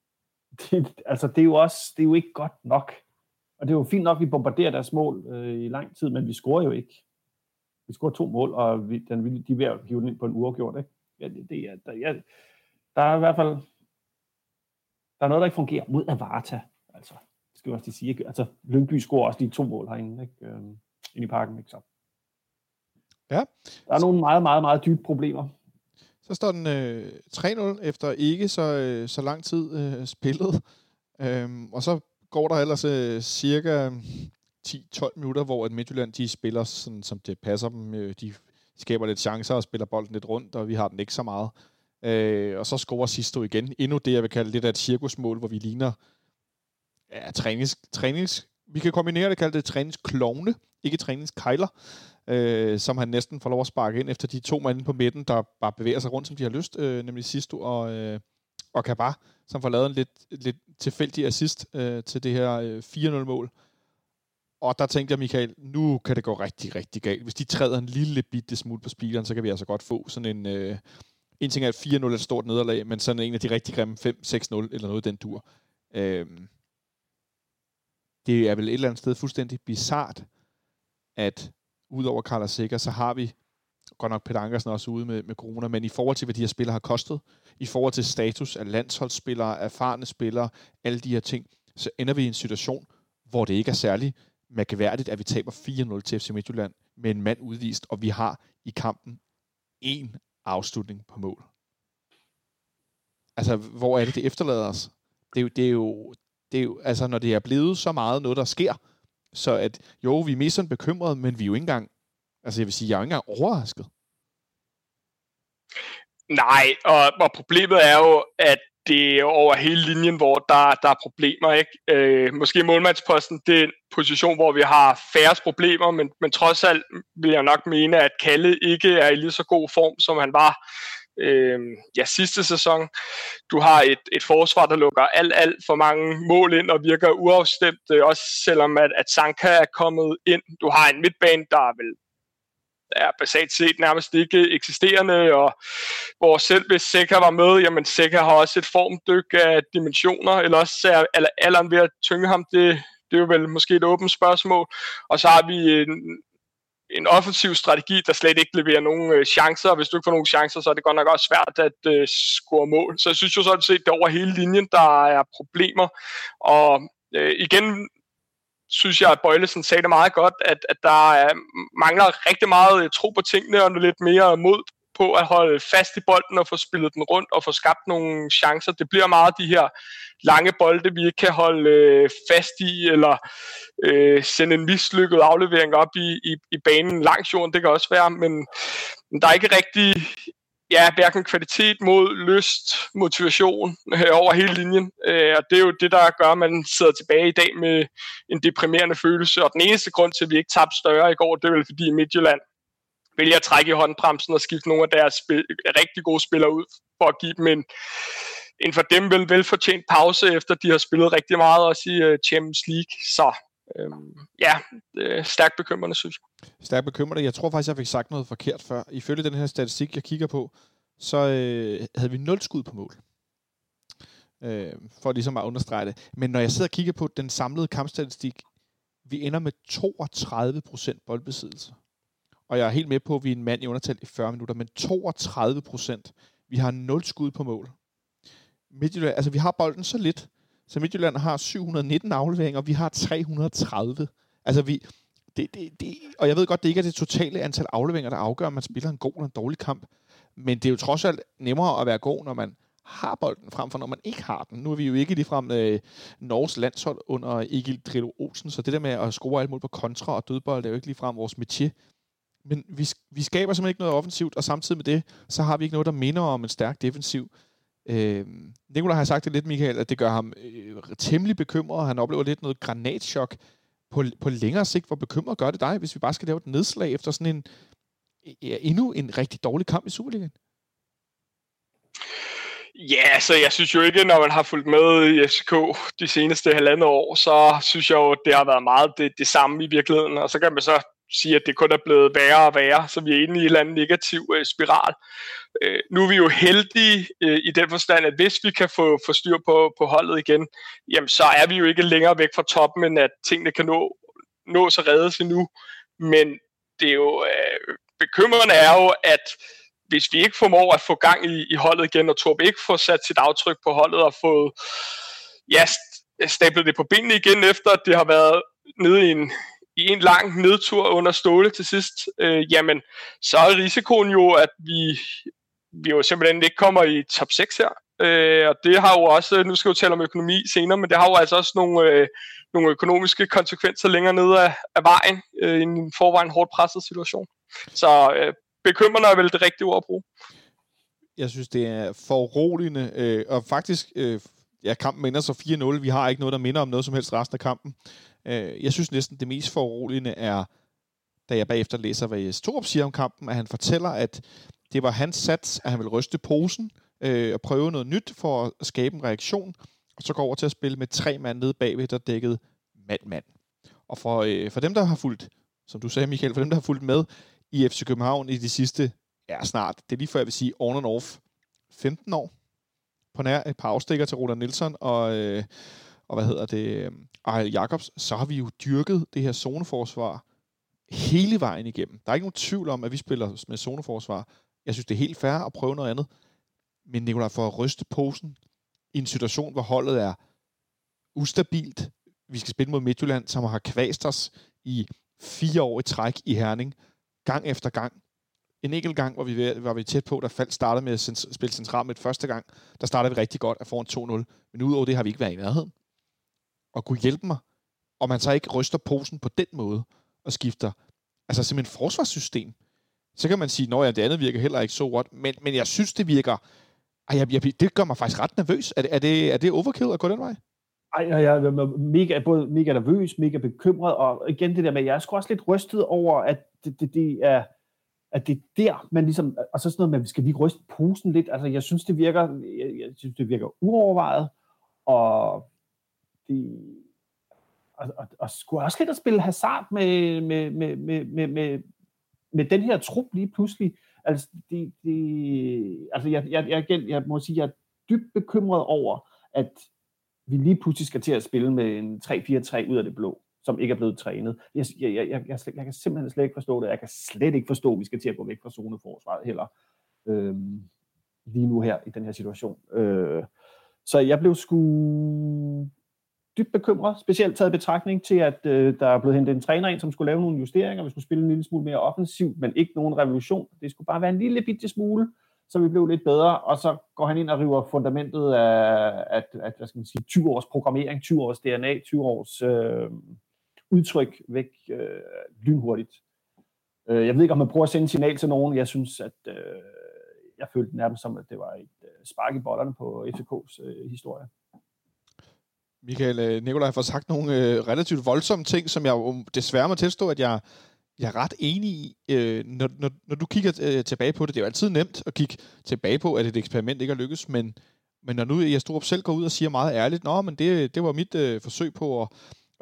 det, altså, det er jo også det er jo ikke godt nok. Og det er jo fint nok, at vi bombarderer deres mål øh, i lang tid, men vi scorer jo ikke. Vi scorer to mål, og vi, den, de er ved at hive den ind på en uafgjort. Ikke? Det, er, der, ja, der er i hvert fald der er noget, der ikke fungerer mod Avarta. Altså, det skal jeg også sige. Ikke? Altså, Lyngby scorer også de to mål herinde, ikke? Øhm, ind i parken. Ikke? Så. Ja. Der er nogle meget, meget, meget dybe problemer. Så står den øh, 3-0 efter ikke så, øh, så lang tid øh, spillet. Øhm, og så går der ellers øh, cirka 10-12 minutter, hvor et Midtjylland de spiller, sådan, som det passer dem. Øh, de skaber lidt chancer og spiller bolden lidt rundt, og vi har den ikke så meget. Øh, og så scorer Sisto igen. Endnu det, jeg vil kalde lidt af et cirkusmål, hvor vi ligner ja, trænings, trænings, vi kan kombinere det, kalde det træningsklovne, ikke træningskejler, øh, som han næsten får lov at sparke ind efter de to mænd på midten, der bare bevæger sig rundt, som de har lyst, øh, nemlig Sisto og, øh, og Kabar, som får lavet en lidt, lidt tilfældig assist øh, til det her øh, 4-0-mål. Og der tænkte jeg, Michael, nu kan det gå rigtig, rigtig galt. Hvis de træder en lille bitte smule på speederen, så kan vi altså godt få sådan en... Øh, en ting er, at 4-0 er et stort nederlag, men sådan en af de rigtig grimme 5-6-0 eller noget den dur. Øh, det er vel et eller andet sted fuldstændig bizart, at udover Carlos Sikker, så har vi godt nok Peter Ankersen også ude med, med corona, men i forhold til, hvad de her spillere har kostet, i forhold til status af landsholdsspillere, erfarne spillere, alle de her ting, så ender vi i en situation, hvor det ikke er særlig mærkværdigt, at vi taber 4-0 til FC Midtjylland med en mand udvist, og vi har i kampen en afslutning på mål. Altså, hvor er det, det efterlader os? Det er jo, det er jo, det er jo altså, når det er blevet så meget noget, der sker, så at jo, vi er mest sådan bekymrede, men vi er jo ikke engang, altså jeg vil sige, jeg er jo ikke engang overrasket. Nej, og, og problemet er jo, at det er over hele linjen, hvor der, der er problemer. Ikke? Øh, måske målmandsposten, det er en position, hvor vi har færre problemer, men, men trods alt vil jeg nok mene, at Kalle ikke er i lige så god form, som han var øh, ja, sidste sæson. Du har et, et forsvar, der lukker alt, alt for mange mål ind og virker uafstemt, øh, også selvom at, at Sanka er kommet ind. Du har en midtbane, der er vel er basalt set nærmest ikke eksisterende, og hvor selv hvis Seca var med, jamen Seca har også et formdyk af dimensioner, eller også er alderen ved at tynge ham, det, det er jo vel måske et åbent spørgsmål. Og så har vi en, en offensiv strategi, der slet ikke leverer nogen øh, chancer, og hvis du ikke får nogen chancer, så er det godt nok også svært at øh, score mål. Så jeg synes jo sådan set, det over hele linjen, der er problemer, og øh, igen synes jeg, at Bøjlesen sagde det meget godt, at, at der er, mangler rigtig meget øh, tro på tingene og lidt mere mod på at holde fast i bolden og få spillet den rundt og få skabt nogle chancer. Det bliver meget de her lange bolde, vi ikke kan holde øh, fast i, eller øh, sende en mislykket aflevering op i, i, i banen langs jorden, det kan også være, men, men der er ikke rigtig ja, hverken kvalitet mod lyst, motivation øh, over hele linjen. Øh, og det er jo det, der gør, at man sidder tilbage i dag med en deprimerende følelse. Og den eneste grund til, at vi ikke tabte større i går, det er vel fordi Midtjylland vælger at trække i håndbremsen og skifte nogle af deres spil, rigtig gode spillere ud, for at give dem en, en for dem vel velfortjent pause, efter de har spillet rigtig meget også i uh, Champions League. Så øhm, ja, øh, stærkt bekymrende, synes jeg. Stærkt bekymrende. Jeg tror faktisk, jeg fik sagt noget forkert før. Ifølge den her statistik, jeg kigger på, så øh, havde vi 0 skud på mål. Øh, for ligesom at understrege det. Men når jeg sidder og kigger på den samlede kampstatistik, vi ender med 32% boldbesiddelse og jeg er helt med på, at vi er en mand i undertal i 40 minutter, men 32%. Vi har 0 skud på mål. Midtjylland, altså vi har bolden så lidt, så Midtjylland har 719 afleveringer, og vi har 330. Altså vi, det, det, det, og jeg ved godt, det ikke er det totale antal afleveringer, der afgør, om man spiller en god eller en dårlig kamp. Men det er jo trods alt nemmere at være god, når man har bolden, frem for når man ikke har den. Nu er vi jo ikke ligefrem øh, Norges landshold under Egil Drillo Olsen, så det der med at score alt muligt på kontra og dødbold, det er jo ikke ligefrem vores métier men vi, vi skaber simpelthen ikke noget offensivt, og samtidig med det, så har vi ikke noget, der minder om en stærk defensiv. Øh, Nikolaj har sagt det lidt, Michael, at det gør ham øh, temmelig bekymret, han oplever lidt noget granatschok på, på længere sigt. Hvor bekymret gør det dig, hvis vi bare skal lave et nedslag efter sådan en ja, endnu en rigtig dårlig kamp i Superligaen? Ja, så jeg synes jo ikke, når man har fulgt med i FCK de seneste halvandet år, så synes jeg jo, det har været meget det, det samme i virkeligheden. Og så kan man så sige, at det kun er blevet værre og værre, så vi er inde i en eller anden negativ øh, spiral. Øh, nu er vi jo heldige øh, i den forstand, at hvis vi kan få, få styr på, på holdet igen, jamen så er vi jo ikke længere væk fra toppen, end at tingene kan nå, nå så reddes endnu. Men det er jo, øh, bekymrende er jo, at hvis vi ikke formår at få gang i, i holdet igen, og Torb ikke får sat sit aftryk på holdet og fået ja, stablet det på benene igen, efter at det har været nede i en, i en lang nedtur under Ståle til sidst, øh, jamen, så er risikoen jo, at vi, vi jo simpelthen ikke kommer i top 6 her. Øh, og det har jo også, nu skal vi tale om økonomi senere, men det har jo altså også nogle, øh, nogle økonomiske konsekvenser længere nede af, af vejen øh, i en forvejen hårdt presset situation. Så øh, bekymrende er vel det rigtige ord at bruge. Jeg synes, det er foruroligende, øh, og faktisk, øh, ja, kampen minder så 4-0. Vi har ikke noget, der minder om noget som helst resten af kampen. Øh, jeg synes næsten, det mest foruroligende er, da jeg bagefter læser, hvad Jes Torup siger om kampen, at han fortæller, at det var hans sats, at han ville ryste posen øh, og prøve noget nyt for at skabe en reaktion, og så gå over til at spille med tre mand nede bagved, der dækkede mand-mand. Og for, øh, for dem, der har fulgt, som du sagde, Michael, for dem, der har fulgt med i FC København i de sidste, ja snart, det er lige før jeg vil sige on and off, 15 år, på nær et par afstikker til Roland Nielsen og, øh, og hvad hedder det, øhm, Ejl Jacobs, så har vi jo dyrket det her zoneforsvar hele vejen igennem. Der er ikke nogen tvivl om, at vi spiller med zoneforsvar. Jeg synes, det er helt fair at prøve noget andet. Men Nikolaj, for at ryste posen i en situation, hvor holdet er ustabilt. Vi skal spille mod Midtjylland, som har kvæst os i fire år i træk i Herning, gang efter gang. En enkelt gang var vi, var vi tæt på, der faldt startede med at spille centralt med første gang. Der startede vi rigtig godt at få en 2-0. Men udover det har vi ikke været i nærheden og kunne hjælpe mig, og man så ikke ryster posen på den måde og skifter, altså simpelthen forsvarssystem, så kan man sige, at ja, det andet virker heller ikke så what, men, men jeg synes, det virker, ej, jeg, jeg, det gør mig faktisk ret nervøs. Er det, er det, er det overkill at gå den vej? Ej, jeg er mega, både mega nervøs, mega bekymret, og igen det der med, jeg er sgu også lidt rystet over, at det, det, det er, at det er der, man ligesom, og så sådan noget med, skal vi ryste posen lidt? Altså, jeg synes, det virker, jeg, jeg synes, det virker uovervejet, og det, og, og, og skulle også lidt at spille hasard med, med, med, med, med, med, med den her trup lige pludselig. Altså, det, det, altså jeg, jeg, jeg, jeg må sige, jeg er dybt bekymret over, at vi lige pludselig skal til at spille med en 3-4-3 ud af det blå, som ikke er blevet trænet. Jeg, jeg, jeg, jeg, jeg, jeg kan simpelthen slet ikke forstå det. Jeg kan slet ikke forstå, at vi skal til at gå væk fra zoneforsvaret heller. Øhm, lige nu her i den her situation. Øh, så jeg blev sgu dybt bekymret, specielt taget betragtning til, at øh, der er blevet hentet en træner ind, som skulle lave nogle justeringer, vi skulle spille en lille smule mere offensivt, men ikke nogen revolution. Det skulle bare være en lille bitte smule, så vi blev lidt bedre, og så går han ind og river fundamentet af, at, at hvad skal man sige, 20 års programmering, 20 års DNA, 20 års øh, udtryk væk øh, lynhurtigt. Øh, jeg ved ikke, om man prøver at sende signal til nogen. Jeg synes, at øh, jeg følte nærmest som, at det var et øh, spark i bollerne på FCK's øh, historie. Michael, øh, Nikolaj har sagt nogle øh, relativt voldsomme ting, som jeg desværre må tilstå, at jeg, jeg er ret enig i. Øh, når, når, når du kigger øh, tilbage på det, det er jo altid nemt at kigge tilbage på, at et eksperiment ikke har lykkes, men, men når nu jeg Strup selv går ud og siger meget ærligt, Nå, men det, det var mit øh, forsøg på at,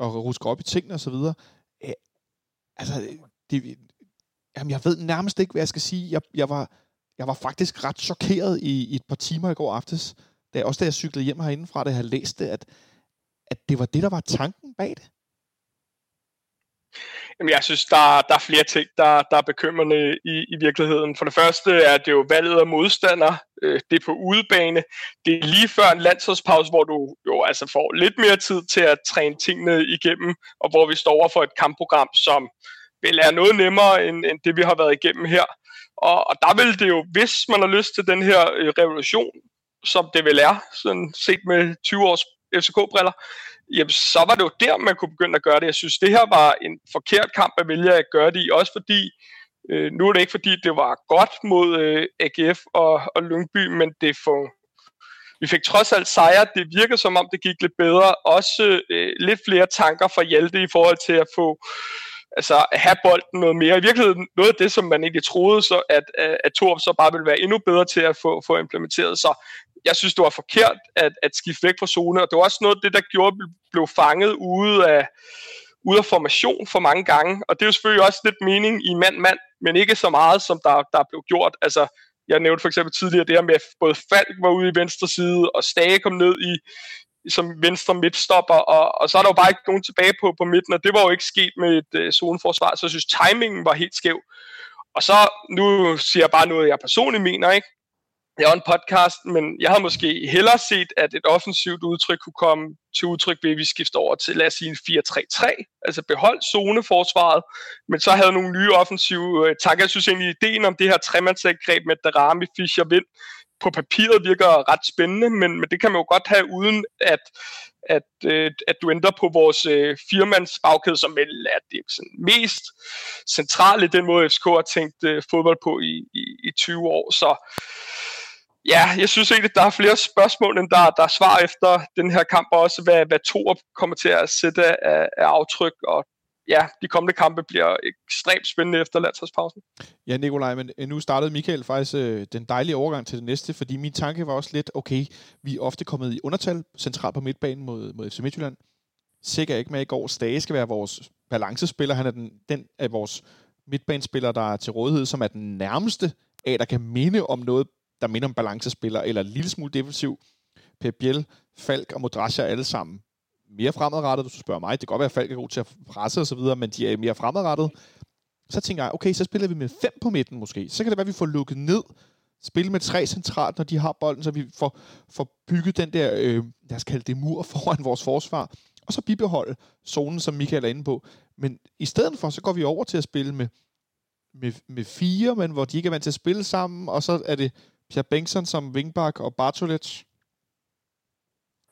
at ruske op i tingene osv., øh, altså, det, jamen, jeg ved nærmest ikke, hvad jeg skal sige. Jeg, jeg, var, jeg var faktisk ret chokeret i, i et par timer i går aftes, da, også da jeg cyklede hjem herindefra, da jeg havde læst det, at, at det var det, der var tanken bag det? Jamen, jeg synes, der, der er flere ting, der, der er bekymrende i, i virkeligheden. For det første er det jo valget af modstander. Øh, det er på udebane. Det er lige før en landsholdspause, hvor du jo altså får lidt mere tid til at træne tingene igennem, og hvor vi står over for et kampprogram, som vil er noget nemmere end, end det, vi har været igennem her. Og, og der vil det jo, hvis man har lyst til den her øh, revolution, som det vel er, sådan set med 20 års FCK-briller, jamen så var det jo der, man kunne begynde at gøre det. Jeg synes, det her var en forkert kamp at vælge at gøre det i, også fordi, øh, nu er det ikke fordi, det var godt mod øh, AGF og, og Lyngby, men det for, vi fik trods alt sejre. Det virker som om, det gik lidt bedre. Også øh, lidt flere tanker fra Hjalte i forhold til at få altså at have bolden noget mere. I virkeligheden noget af det, som man egentlig troede, så at, at Torp så bare ville være endnu bedre til at få, få implementeret. Så jeg synes, det var forkert at, at skifte væk fra zone, og det var også noget af det, der gjorde, at vi blev fanget ude af, ude af formation for mange gange, og det er jo selvfølgelig også lidt mening i mand-mand, men ikke så meget, som der, der blev gjort. Altså, jeg nævnte for eksempel tidligere det her med, at både Falk var ude i venstre side, og Stage kom ned i, som venstre midtstopper, og, og så er der jo bare ikke nogen tilbage på, på midten, og det var jo ikke sket med et øh, zoneforsvar, så jeg synes, timingen var helt skæv. Og så, nu siger jeg bare noget, jeg personligt mener, ikke? Det er en podcast, men jeg har måske hellere set, at et offensivt udtryk kunne komme til udtryk ved, at vi skifter over til, lad os sige, en 4-3-3, altså beholdt zoneforsvaret, men så havde nogle nye offensive øh, tanker. Jeg synes egentlig, ideen om det her tremandsangreb med Darami, Fischer, Vind, på papiret virker ret spændende, men, men det kan man jo godt have uden at, at, øh, at du ændrer på vores øh, firmands bagkæde, som vel er det sådan mest centrale den måde, FCK har tænkt øh, fodbold på i, i, i 20 år. Så Ja, jeg synes egentlig, der er flere spørgsmål, end der, der er svar efter den her kamp, og også hvad, hvad Torup kommer til at sætte af, af aftryk, og ja, de kommende kampe bliver ekstremt spændende efter landsholdspausen. Ja, Nikolaj, men øh, nu startede Michael faktisk øh, den dejlige overgang til det næste, fordi min tanke var også lidt, okay, vi er ofte kommet i undertal centralt på midtbanen mod, mod FC Midtjylland. Sikker ikke med i går. Stage skal være vores balancespiller. Han er den, den af vores midtbanespillere, der er til rådighed, som er den nærmeste af, der kan minde om noget der minder om balancespiller, eller en lille smule defensiv. Pep Biel, Falk og Modrasja alle sammen mere fremadrettet, hvis du spørger mig. Det kan godt være, at Falk er god til at presse og så videre, men de er mere fremadrettet. Så tænker jeg, okay, så spiller vi med fem på midten måske. Så kan det være, at vi får lukket ned, spille med tre centralt, når de har bolden, så vi får, får bygget den der, øh, lad os kalde det mur foran vores forsvar, og så bibeholde zonen, som Michael er inde på. Men i stedet for, så går vi over til at spille med, med, med fire, men hvor de ikke er vant til at spille sammen, og så er det Pierre Bengtsson som wingback og Bartolets.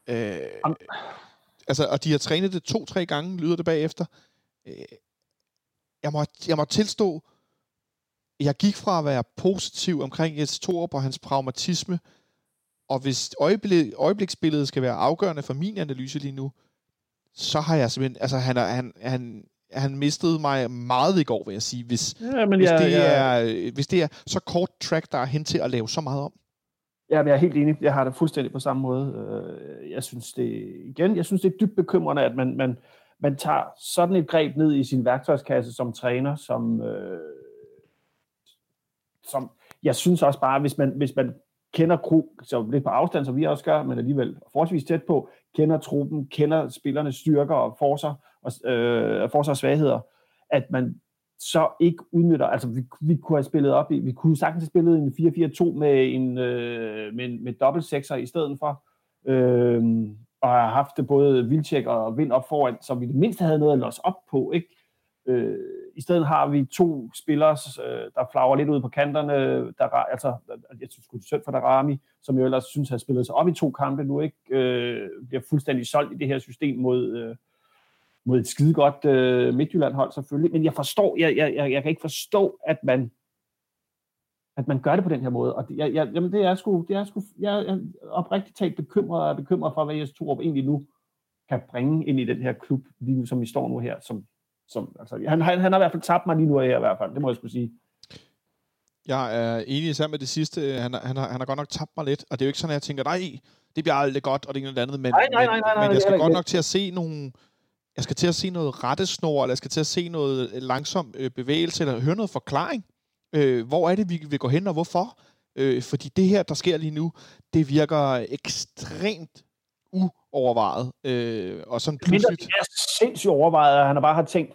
Øh, altså, og de har trænet det to-tre gange, lyder det bagefter. Øh, jeg, må, jeg må tilstå, jeg gik fra at være positiv omkring Jens Torup og hans pragmatisme, og hvis øjeblik, øjebliksbilledet skal være afgørende for min analyse lige nu, så har jeg simpelthen, altså han, er, han, han, han mistede mig meget i går, vil jeg sige, hvis, ja, men hvis, ja, det, ja. Er, hvis det er så kort track, der er hen til at lave så meget om. Ja, men jeg er helt enig. Jeg har det fuldstændig på samme måde. Øh, jeg synes det, igen, jeg synes det er dybt bekymrende, at man, man, man tager sådan et greb ned i sin værktøjskasse som træner, som, øh, som jeg synes også bare, hvis man, hvis man kender Krug, så lidt på afstand, som vi også gør, men alligevel forholdsvis tæt på, kender truppen, kender spillernes styrker og forser, og, øh, forsvarssvagheder, svagheder, at man så ikke udnytter, altså vi, vi kunne have spillet op i, vi kunne sagtens have spillet en 4-4-2 med en, øh, med, med dobbelt sekser i stedet for, øh, og har haft både Vilcek og Vind op foran, så vi det mindste havde noget at låse op på, ikke? Øh, I stedet har vi to spillere, øh, der flager lidt ud på kanterne. Der, altså, jeg synes, det er synd for Darami, som jo ellers synes har spillet sig op i to kampe nu, ikke? Øh, bliver fuldstændig solgt i det her system mod, øh, mod et skide godt øh, Midtjylland-hold selvfølgelig. Men jeg forstår, jeg, jeg, jeg, jeg kan ikke forstå, at man at man gør det på den her måde. Og det, jeg, jeg, jamen det er sgu, det er sgu, jeg er oprigtigt talt bekymret og bekymret for, hvad Jes Torup egentlig nu kan bringe ind i den her klub, lige nu, som vi står nu her, som som, altså, han, han, han har i hvert fald tabt mig lige nu her i hvert fald, det må jeg skulle sige. Jeg er enig især med det sidste. Han, han, har, han har godt nok tabt mig lidt, og det er jo ikke sådan, at jeg tænker, nej, det bliver aldrig godt, og det er noget andet, men, nej, nej, nej, nej, men jeg skal godt nok til at se nogle, jeg skal til at se noget rettesnor, eller jeg skal til at se noget langsom øh, bevægelse, eller høre noget forklaring. Øh, hvor er det, vi vil gå hen, og hvorfor? Øh, fordi det her, der sker lige nu, det virker ekstremt uovervejet. Øh, og sådan pludseligt... Det er sindssygt overvejet, at han bare har tænkt,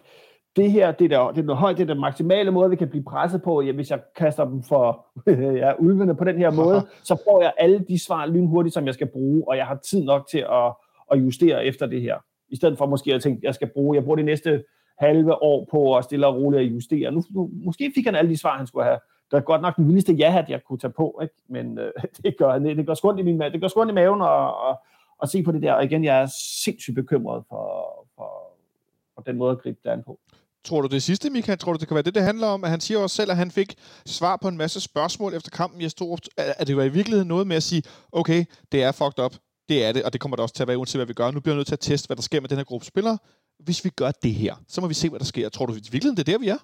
det her, det er, der, det er noget højt, det er den maksimale måde, vi kan blive presset på. Ja, hvis jeg kaster dem for ja, ulvene på den her måde, så får jeg alle de svar lynhurtigt, som jeg skal bruge, og jeg har tid nok til at, at justere efter det her. I stedet for måske at tænke, jeg skal bruge, jeg bruger de næste halve år på at stille og roligt at justere. Nu, nu, måske fik han alle de svar, han skulle have. Der er godt nok den vildeste ja jeg kunne tage på, ikke? men øh, det gør det, det gør skund i min det gør skund i maven og, og, og se på det der. Og igen, jeg er sindssygt bekymret for, for, for den måde at gribe det an på. Tror du det sidste, Michael? Tror du, det kan være det, det handler om? At han siger også selv, at han fik svar på en masse spørgsmål efter kampen. Jeg stod, at det var i virkeligheden noget med at sige, okay, det er fucked up. Det er det, og det kommer det også til at være, uanset hvad vi gør. Nu bliver vi nødt til at teste, hvad der sker med den her gruppe spillere. Hvis vi gør det her, så må vi se, hvad der sker. Tror du i virkeligheden, det er der, vi er?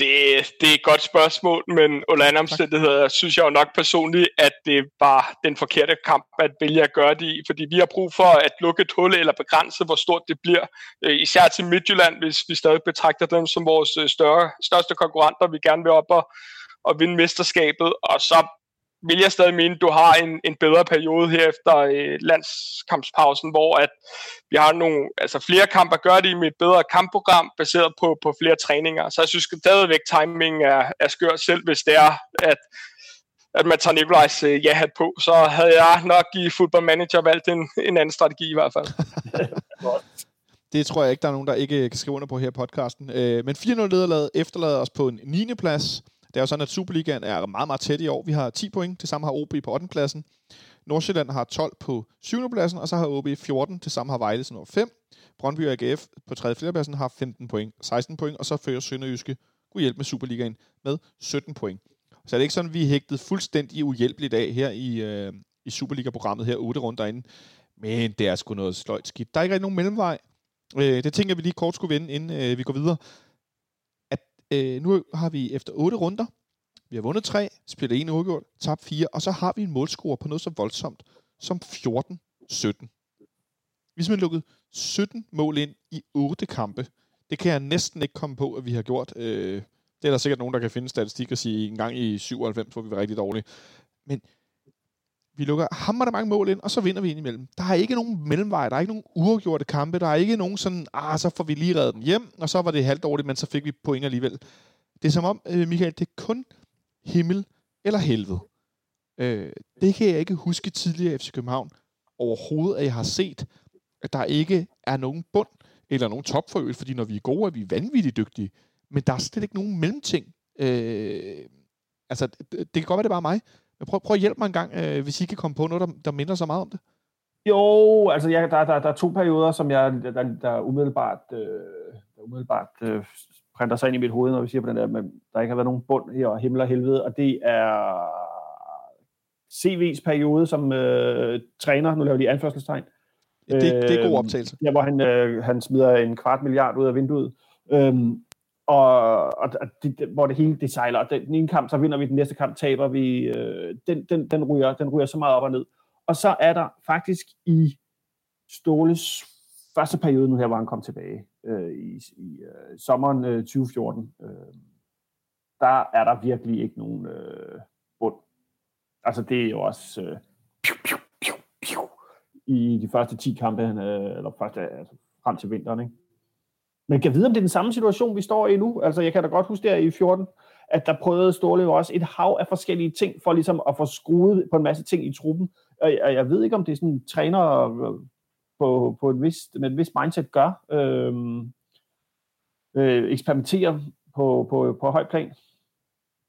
Det, det er et godt spørgsmål, men under andre omstændigheder synes jeg jo nok personligt, at det var den forkerte kamp at vælge at gøre det i, fordi vi har brug for at lukke et hul eller begrænse, hvor stort det bliver, øh, især til Midtjylland, hvis vi stadig betragter dem som vores øh, større, største konkurrenter, vi gerne vil op og, og vinde mesterskabet, og så vil jeg stadig mene, at du har en, en bedre periode her efter øh, landskampspausen, hvor at vi har nogle, altså flere kampe at gøre det med et bedre kampprogram, baseret på, på flere træninger. Så jeg synes stadigvæk, timing er, er skør selv, hvis det er, at, at man tager Nikolajs øh, ja-hat på. Så havde jeg nok i Football Manager valgt en, en anden strategi i hvert fald. Det tror jeg ikke, der er nogen, der ikke kan skrive under på her i podcasten. Øh, men 4-0 nederlaget efterlader os på en 9. plads. Det er jo sådan, at Superligaen er meget, meget tæt i år. Vi har 10 point, det samme har OB på 8. pladsen. Nordsjælland har 12 på 7. pladsen, og så har OB 14, det samme har Vejle som nummer 5. Brøndby og AGF på 3. og 4. pladsen har 15 point, 16 point, og så fører Sønderjyske kunne hjælpe med Superligaen med 17 point. Så er det ikke sådan, at vi er hægtet fuldstændig uhjælpeligt af her i, øh, i Superliga-programmet her, 8 runder inde. Men det er sgu noget sløjt skidt. Der er ikke rigtig nogen mellemvej. Øh, det tænker vi lige kort skulle vende, inden øh, vi går videre. Øh, nu har vi efter otte runder, vi har vundet tre, spillet en uafgjort, tabt fire, og så har vi en målscore på noget så voldsomt som 14-17. Vi har simpelthen lukket 17 mål ind i otte kampe. Det kan jeg næsten ikke komme på, at vi har gjort. Øh, det er der sikkert nogen, der kan finde statistik og sige, en gang i 97, hvor vi var rigtig dårlige. Men vi lukker hammerende mange mål ind, og så vinder vi indimellem. Der er ikke nogen mellemvej, der er ikke nogen uafgjorte kampe, der er ikke nogen sådan, ah, så får vi lige reddet den hjem, og så var det halvt dårligt, men så fik vi point alligevel. Det er som om, øh, Michael, det er kun himmel eller helvede. Øh, det kan jeg ikke huske tidligere i FC København overhovedet, at jeg har set, at der ikke er nogen bund eller nogen top for øl, fordi når vi er gode, er vi vanvittigt dygtige. Men der er slet ikke nogen mellemting. Øh, altså, det, det kan godt være, det er bare mig, prøv, prøv at hjælpe mig en gang, øh, hvis I kan komme på noget, der, der minder så meget om det. Jo, altså ja, der, der, der er to perioder, som jeg, der, der umiddelbart, øh, der umiddelbart øh, printer sig ind i mit hoved, når vi siger på den der, men der ikke har været nogen bund her, og himmel og helvede, og det er CV's periode som øh, træner, nu laver de anførselstegn. Det, det er god øh, optagelse. Ja, hvor han, øh, han smider en kvart milliard ud af vinduet. Øhm, og, og det, hvor det hele det sejler. Den ene kamp, så vinder vi, den næste kamp taber vi. Øh, den, den, den, ryger, den ryger så meget op og ned. Og så er der faktisk i Ståles første periode nu her, hvor han kom tilbage øh, i, i øh, sommeren øh, 2014, øh, der er der virkelig ikke nogen øh, bund. Altså det er jo også øh, piu, piu, piu, piu, i de første 10 kampe, øh, eller første, altså, frem til vinteren, ikke? Men kan vide, om det er den samme situation, vi står i nu? Altså, jeg kan da godt huske der i 14, at der prøvede Ståle også et hav af forskellige ting, for ligesom at få skruet på en masse ting i truppen. jeg, jeg ved ikke, om det er sådan træner øh, på, på et vist, med et vist mindset gør. øhm, øh, eksperimenterer på, på, på høj plan.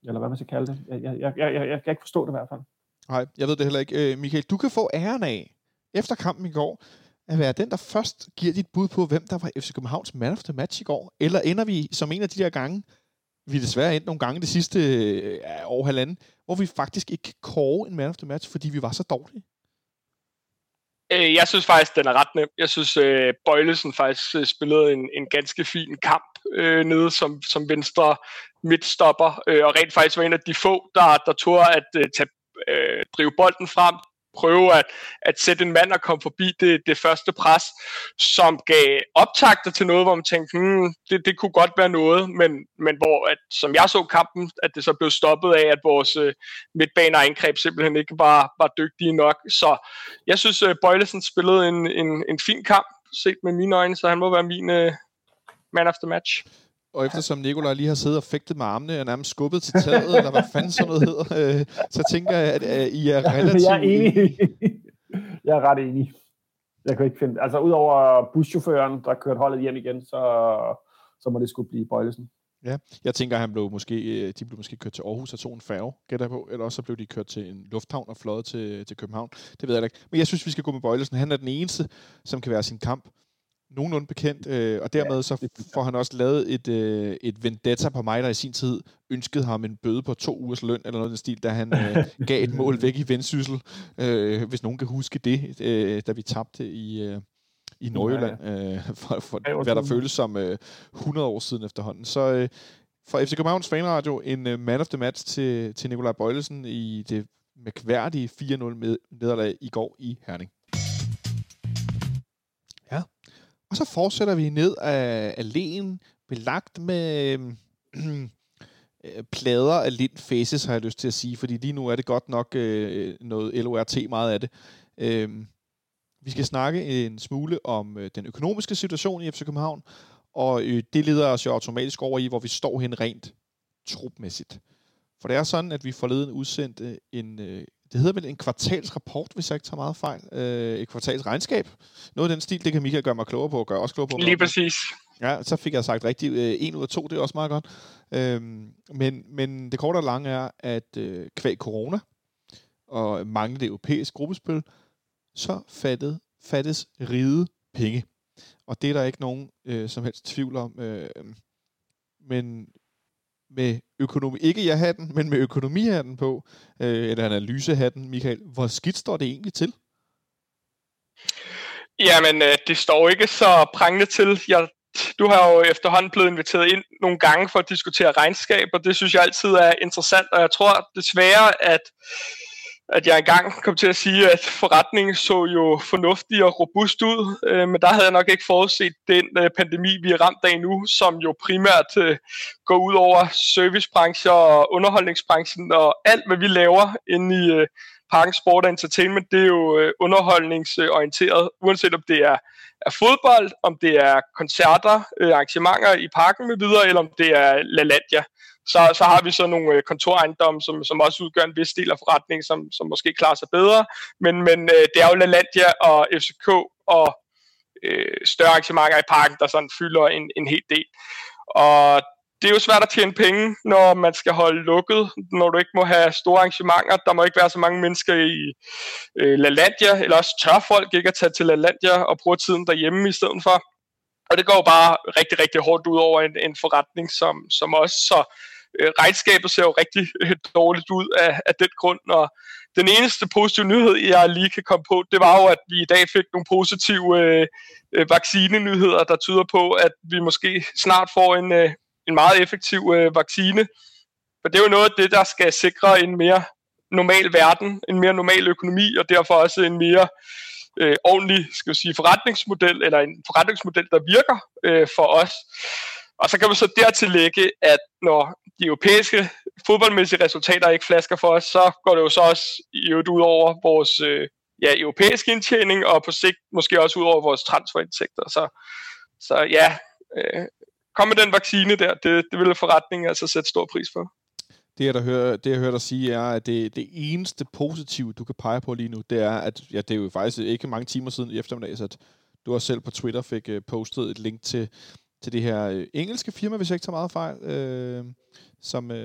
Eller hvad man skal kalde det. Jeg, jeg, jeg, jeg, jeg kan ikke forstå det i hvert fald. Nej, jeg ved det heller ikke. Øh, Michael, du kan få æren af, efter kampen i går, at være den, der først giver dit bud på, hvem der var FC Københavns man of the match i går? Eller ender vi som en af de der gange, vi er desværre endt nogle gange det sidste øh, år halvanden, hvor vi faktisk ikke kan kåre en man of the match, fordi vi var så dårlige? Øh, jeg synes faktisk, den er ret nem. Jeg synes, øh, Bøjlesen faktisk øh, spillede en, en ganske fin kamp øh, nede som, som venstre midtstopper, øh, og rent faktisk var en af de få, der, der tog at øh, tage, øh, drive bolden frem, prøve at, at sætte en mand og komme forbi det, det første pres, som gav optagter til noget, hvor man tænkte, hmm, det, det kunne godt være noget, men, men hvor, at, som jeg så kampen, at det så blev stoppet af, at vores øh, midtbaner angreb simpelthen ikke var, var dygtige nok. Så jeg synes, øh, Bøjlesen spillede en, en, en fin kamp, set med mine øjne, så han må være min øh, man of the match. Og eftersom Nikolaj lige har siddet og fægtet med armene og nærmest skubbet til taget, eller hvad fanden sådan noget hedder, øh, så tænker jeg, at øh, I er relativt... Jeg er enig. jeg er ret enig. Jeg kan ikke finde... Altså, udover buschaufføren, der kørte holdet hjem igen, så, så må det skulle blive Bøjlesen. Ja, jeg tænker, at han blev måske, øh, de blev måske kørt til Aarhus og tog en færge, gætter jeg på, eller også så blev de kørt til en lufthavn og fløjet til, til København. Det ved jeg ikke. Men jeg synes, vi skal gå med Bøjlesen. Han er den eneste, som kan være sin kamp nogenlunde bekendt, øh, og dermed så får han også lavet et, øh, et vendetta på mig, der i sin tid ønskede ham en bøde på to ugers løn, eller noget den stil, da han øh, gav et mål væk i Vendsyssel, øh, hvis nogen kan huske det, øh, da vi tabte i, øh, i Nordjylland, øh, for, for hvad der føles som øh, 100 år siden efterhånden. Så øh, for FC Københavns Fanradio, en uh, man of the match til, til Nikolaj Bøjlesen i det mærkværdige 4-0 med nederlag i går i Herning. Og så fortsætter vi ned af alléen, belagt med øhm, øh, plader af lind faces, har jeg lyst til at sige, fordi lige nu er det godt nok øh, noget LORT meget af det. Øh, vi skal snakke en smule om øh, den økonomiske situation i FC København, og øh, det leder os jo automatisk over i, hvor vi står hen rent trupmæssigt. For det er sådan, at vi forleden udsendte en, øh, det hedder vel en kvartalsrapport, hvis jeg ikke tager meget fejl. Øh, et kvartalsregnskab. Noget af den stil, det kan Michael gøre mig klogere på, og gøre også klogere på. Lige præcis. Ja, så fik jeg sagt rigtigt. Øh, en ud af to, det er også meget godt. Øh, men, men det korte og lange er, at øh, kvæg corona og manglende europæisk gruppespil, så fattet, fattes ride penge. Og det er der ikke nogen øh, som helst tvivl om. Øh, men med økonomi, ikke jeg hatten, men med økonomihatten på, øh, eller analysehatten, Michael, hvor skidt står det egentlig til? Jamen, øh, det står ikke så prangende til. Jeg, du har jo efterhånden blevet inviteret ind nogle gange for at diskutere regnskab, og det synes jeg altid er interessant, og jeg tror desværre, at at jeg engang kom til at sige, at forretningen så jo fornuftig og robust ud, øh, men der havde jeg nok ikke forudset den øh, pandemi, vi er ramt af nu, som jo primært øh, går ud over servicebranchen og underholdningsbranchen og alt, hvad vi laver inde i øh, Parken Sport og Entertainment, det er jo øh, underholdningsorienteret, uanset om det er, er fodbold, om det er koncerter, øh, arrangementer i parken med videre, eller om det er LaLandia så, så har vi så nogle øh, kontorejendomme, som, som også udgør en vis del af forretningen, som, som måske klarer sig bedre. Men, men øh, det er jo LaLandia og FCK og øh, større arrangementer i parken, der sådan fylder en, en hel del. Og det er jo svært at tjene penge, når man skal holde lukket, når du ikke må have store arrangementer. Der må ikke være så mange mennesker i øh, LaLandia, eller også tør folk ikke at tage til LaLandia og bruge tiden derhjemme i stedet for. Og det går bare rigtig, rigtig hårdt ud over en, en forretning som, som os. Så øh, regnskabet ser jo rigtig øh, dårligt ud af, af den grund, og den eneste positive nyhed, jeg lige kan komme på, det var jo, at vi i dag fik nogle positive øh, øh, vaccinenyheder, der tyder på, at vi måske snart får en, øh, en meget effektiv øh, vaccine. For det er jo noget af det, der skal sikre en mere normal verden, en mere normal økonomi, og derfor også en mere øh, ordentlig skal sige, forretningsmodel, eller en forretningsmodel, der virker øh, for os. Og så kan vi så dertil lægge, at når de europæiske fodboldmæssige resultater ikke flasker for os, så går det jo så også i øvrigt ud over vores øh, ja, europæiske indtjening, og på sigt måske også ud over vores transferindtægter. Så, så ja, øh, kom med den vaccine der, det, det vil forretningen altså sætte stor pris for. Det, jeg, der hører, det, jeg hører dig sige, er, at det, det eneste positive, du kan pege på lige nu, det er, at ja, det er jo faktisk ikke mange timer siden i eftermiddag, at du også selv på Twitter fik uh, postet et link til, til det her uh, engelske firma, hvis jeg ikke tager meget fejl, uh, som, uh,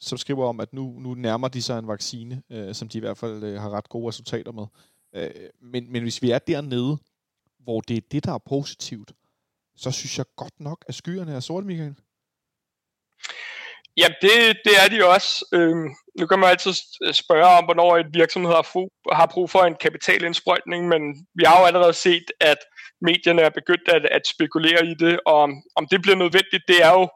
som skriver om, at nu, nu nærmer de sig en vaccine, uh, som de i hvert fald uh, har ret gode resultater med. Uh, men, men hvis vi er dernede, hvor det er det, der er positivt, så synes jeg godt nok, at skyerne er sorte, Michael. Ja, det, det er de også. Øhm, nu kan man altid øh, spørge om, hvornår et virksomhed har, har brug for en kapitalindsprøjtning, men vi har jo allerede set, at medierne er begyndt at, at spekulere i det, og om, om det bliver nødvendigt, det er jo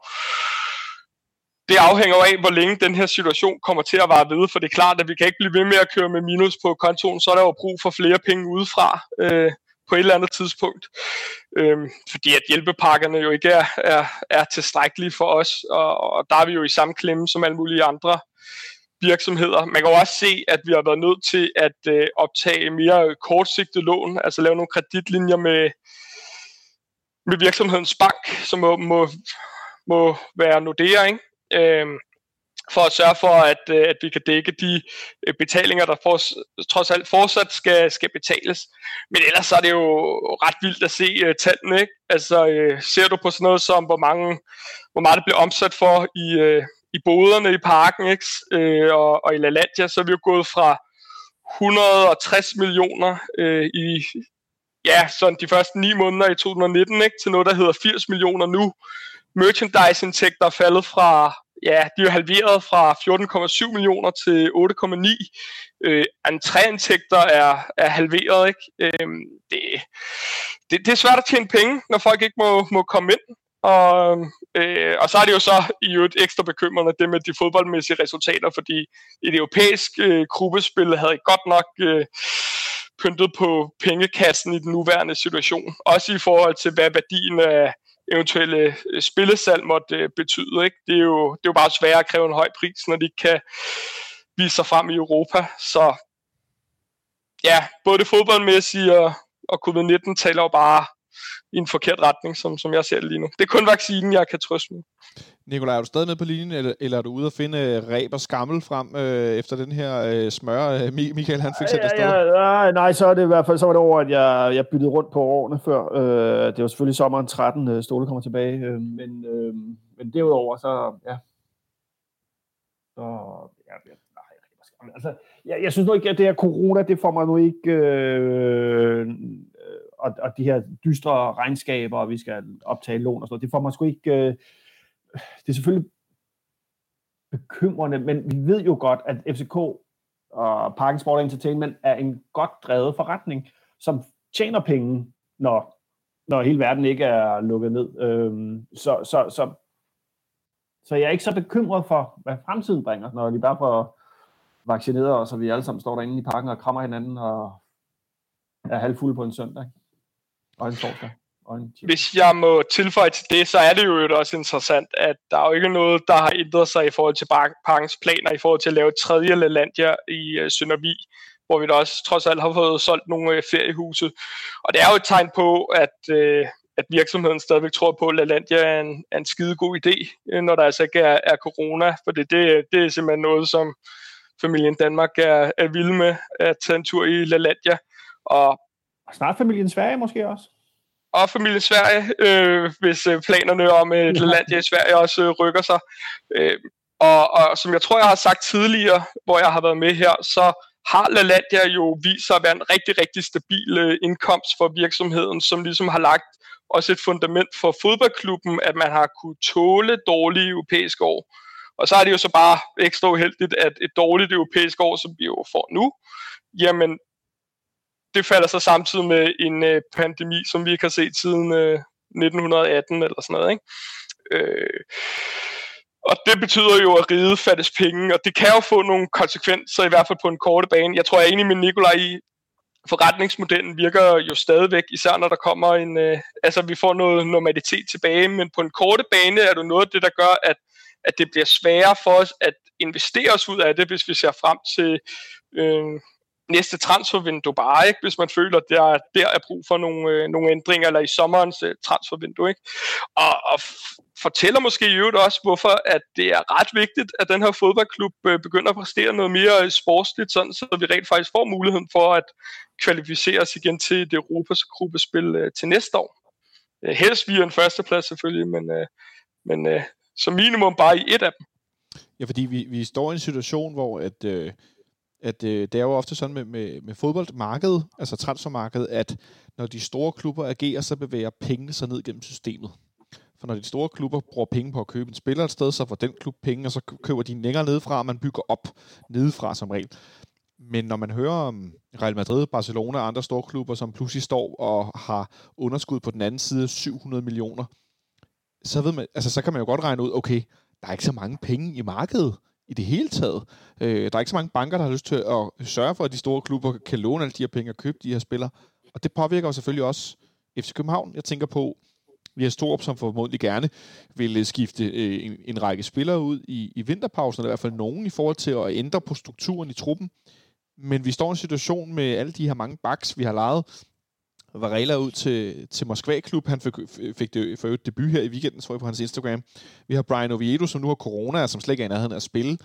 det afhænger af, hvor længe den her situation kommer til at vare ved, for det er klart, at vi kan ikke blive ved med at køre med minus på kontoen, så er der jo brug for flere penge udefra. Øh, på et eller andet tidspunkt. Øhm, fordi at hjælpepakkerne jo ikke er, er, er tilstrækkelige for os, og, og der er vi jo i samme klemme som alle mulige andre virksomheder. Man kan jo også se, at vi har været nødt til at øh, optage mere kortsigtede lån, altså lave nogle kreditlinjer med, med virksomhedens bank, som må, må, må være Nordea, ikke? Øhm, for at sørge for, at, øh, at vi kan dække de øh, betalinger, der for, trods alt fortsat skal, skal betales. Men ellers så er det jo ret vildt at se uh, tallene. Ikke? Altså, uh, ser du på sådan noget som, hvor, mange, hvor meget det bliver omsat for i, uh, i boderne i parken ikke? Uh, og, og i LaLandia, så er vi jo gået fra 160 millioner uh, i ja, sådan de første ni måneder i 2019 ikke? til noget, der hedder 80 millioner nu. Merchandise-indtægter er faldet fra ja, de er halveret fra 14,7 millioner til 8,9. Øh, entréindtægter er, er halveret, ikke? Øh, det, det, det er svært at tjene penge, når folk ikke må, må komme ind. Og, øh, og så er det jo så i et ekstra bekymrende det med de fodboldmæssige resultater, fordi i det europæiske øh, gruppespil havde godt nok øh, pyntet på pengekassen i den nuværende situation. Også i forhold til, hvad værdien af, eventuelle øh, spillesalg måtte øh, betyde. Ikke? Det, er jo, det er jo bare sværere at kræve en høj pris, når de ikke kan vise sig frem i Europa. Så ja, både det fodboldmæssige og, og covid-19 taler jo bare i en forkert retning, som, som jeg ser det lige nu. Det er kun vaccinen, jeg kan trøste med. Nikolaj, er du stadig med på linjen, eller, eller er du ude at finde øh, ræb og skammel frem øh, efter den her øh, smør, øh, Michael han fik sendt afsted? Ja, ja, nej, så er det i hvert fald så var det over, at jeg, jeg byttede rundt på årene før. Øh, det var selvfølgelig sommeren 13, øh, Ståle kommer tilbage. Øh, men, øh, men derudover, så ja. Så, ja, ja nej, altså, jeg, jeg synes nu ikke, at det her corona, det får mig nu ikke... Øh, og, og de her dystre regnskaber, og vi skal optage lån og sådan noget, det får man sgu ikke... Øh, det er selvfølgelig bekymrende, men vi ved jo godt, at FCK og Parken Sport Entertainment er en godt drevet forretning, som tjener penge, når, når hele verden ikke er lukket ned. Øhm, så, så, så, så jeg er ikke så bekymret for, hvad fremtiden bringer, når de bare får vaccineret os, og vi alle sammen står derinde i parken og krammer hinanden og er halvfulde på en søndag og en torsdag. Hvis jeg må tilføje til det, så er det jo også interessant, at der er jo ikke noget, der har ændret sig i forhold til parkens planer, i forhold til at lave et tredje Lalandia i Søndervig, hvor vi da også trods alt har fået solgt nogle uh, feriehuse. Og det er jo et tegn på, at, uh, at virksomheden stadigvæk tror på, at Lalandia er en, er en skide god idé, når der altså ikke er, er corona, for det, det, det er simpelthen noget, som familien Danmark er, er vilde med, at tage en tur i Lalandia. Og snart familien Sverige måske også og familie Sverige, øh, hvis øh, planerne om et ja. land i Sverige også øh, rykker sig. Øh, og, og som jeg tror, jeg har sagt tidligere, hvor jeg har været med her, så har LaLandia jo vist sig at være en rigtig, rigtig stabil øh, indkomst for virksomheden, som ligesom har lagt også et fundament for fodboldklubben, at man har kunne tåle dårlige europæiske år. Og så er det jo så bare ekstra uheldigt, at et dårligt europæisk år, som vi jo får nu, jamen det falder så samtidig med en øh, pandemi, som vi ikke har set siden øh, 1918 eller sådan noget. Ikke? Øh, og det betyder jo, at ride fattes penge, og det kan jo få nogle konsekvenser, i hvert fald på en korte bane. Jeg tror, jeg er enig med Nikolaj i, forretningsmodellen virker jo stadigvæk, især når der kommer en, øh, altså vi får noget normalitet tilbage, men på en korte bane er det noget af det, der gør, at, at det bliver sværere for os at investere os ud af det, hvis vi ser frem til øh, næste transfervindue bare, ikke? hvis man føler, at der, der er brug for nogle, øh, nogle ændringer, eller i sommerens øh, transfervindue. Ikke? Og, og fortæller måske i øvrigt også, hvorfor at det er ret vigtigt, at den her fodboldklub øh, begynder at præstere noget mere øh, sportsligt, sådan, så vi rent faktisk får muligheden for at kvalificere os igen til det Europas gruppespil øh, til næste år. Øh, helst via en førsteplads selvfølgelig, men, øh, men øh, som minimum bare i et af dem. Ja, fordi vi, vi står i en situation, hvor at, øh, at øh, det er jo ofte sådan med, med, med fodboldmarkedet, altså transfermarkedet, at når de store klubber agerer, så bevæger pengene sig ned gennem systemet. For når de store klubber bruger penge på at købe en spiller et sted, så får den klub penge, og så køber de længere nedefra, og man bygger op nedefra som regel. Men når man hører om Real Madrid, Barcelona og andre store klubber, som pludselig står og har underskud på den anden side 700 millioner, så, ved man, altså, så kan man jo godt regne ud, okay, der er ikke så mange penge i markedet i det hele taget. Øh, der er ikke så mange banker, der har lyst til at sørge for, at de store klubber kan låne alle de her penge og købe de her spillere. Og det påvirker jo selvfølgelig også FC København. Jeg tænker på, vi har Storup, som formodentlig gerne vil øh, skifte øh, en, en række spillere ud i, i vinterpausen, eller i hvert fald nogen i forhold til at ændre på strukturen i truppen. Men vi står i en situation med alle de her mange backs, vi har lejet. Varela ud til, til Moskva-klub. Han fik, fik det for øvrigt debut her i weekenden, så jeg på hans Instagram. Vi har Brian Oviedo, som nu har corona, og som slet ikke er i nærheden af at spille.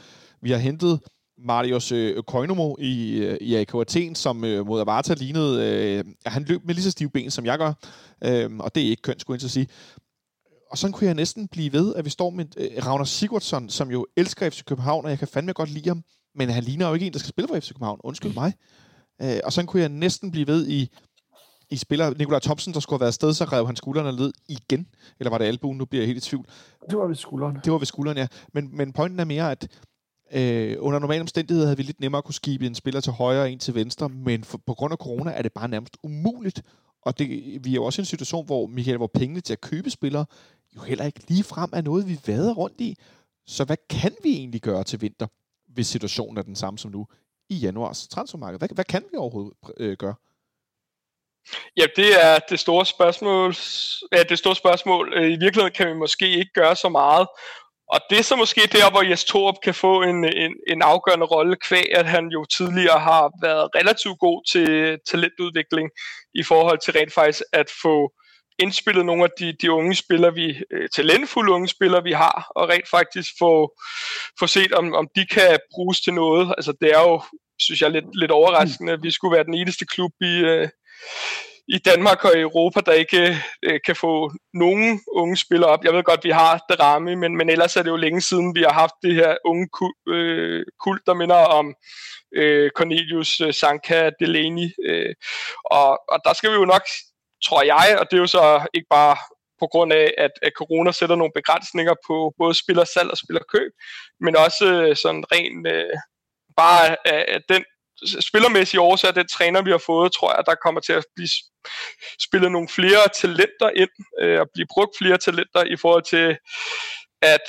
Vi har hentet Marius øh, Koinomo i, øh, i AK Athen, som øh, mod Avarta lignede... Øh, han løb med lige så stive ben, som jeg gør. Øh, og det er ikke kønt, skulle jeg sige. Og sådan kunne jeg næsten blive ved, at vi står med øh, Ragnar Sigurdsson, som jo elsker FC København, og jeg kan fandme godt lide ham. Men han ligner jo ikke en, der skal spille for FC København. Undskyld mig. Øh, og sådan kunne jeg næsten blive ved i, i spiller Nikolaj Thompson, der skulle have været afsted, så rev han skuldrene ned igen. Eller var det albuen? Nu bliver jeg helt i tvivl. Det var ved skuldrene. Det var ved skuldrene, ja. Men, men pointen er mere, at øh, under normale omstændigheder havde vi lidt nemmere at kunne skibe en spiller til højre og en til venstre, men for, på grund af corona er det bare nærmest umuligt. Og det, vi er jo også i en situation, hvor, Michael, hvor pengene til at købe spillere jo heller ikke lige frem er noget, vi vader rundt i. Så hvad kan vi egentlig gøre til vinter? hvis situationen er den samme som nu i januars transfermarked? Hvad, hvad kan vi overhovedet øh, gøre? Ja, det er det store spørgsmål. Ja, det store spørgsmål. Øh, I virkeligheden kan vi måske ikke gøre så meget. Og det er så måske der, hvor Jes Torup kan få en, en, en afgørende rolle, kvæg at han jo tidligere har været relativt god til talentudvikling i forhold til rent faktisk at få indspillet nogle af de, de unge spillere, vi, øh, talentfulde unge spillere, vi har, og rent faktisk få, få set, om, om de kan bruges til noget. Altså det er jo, synes jeg, lidt, lidt overraskende, at vi skulle være den eneste klub i, øh, i Danmark og i Europa, der ikke øh, kan få nogen unge spillere op. Jeg ved godt, vi har Drami, ramme, men, men ellers er det jo længe siden, vi har haft det her unge kult, øh, kult der minder om øh, Cornelius, øh, Sanka, Delaney. Øh, og, og der skal vi jo nok tror jeg, og det er jo så ikke bare på grund af, at, at corona sætter nogle begrænsninger på både spillersalg og spillerkøb, men også øh, sådan rent øh, bare af, af den spillermæssige årsag, den træner, vi har fået, tror jeg, der kommer til at blive spillet nogle flere talenter ind, øh, og blive brugt flere talenter i forhold til at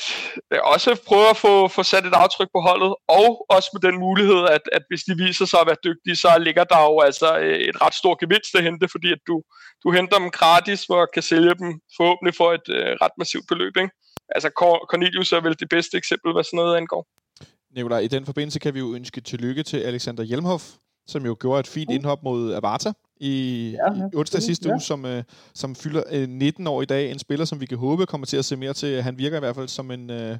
øh, også prøve at få, få sat et aftryk på holdet, og også med den mulighed, at, at hvis de viser sig at være dygtige, så ligger der jo altså øh, et ret stort gevinst at hente, fordi at du, du henter dem gratis, og kan sælge dem forhåbentlig for et øh, ret massivt beløb. Ikke? Altså Cornelius er vel det bedste eksempel, hvad sådan noget angår. Nikolaj, i den forbindelse kan vi jo ønske tillykke til Alexander Hjelmhoff, som jo gjorde et fint indhop mod Avarta i, ja, ja, i onsdag sidste ja. uge, som, uh, som fylder uh, 19 år i dag. En spiller, som vi kan håbe kommer til at se mere til. Han virker i hvert fald som en, uh,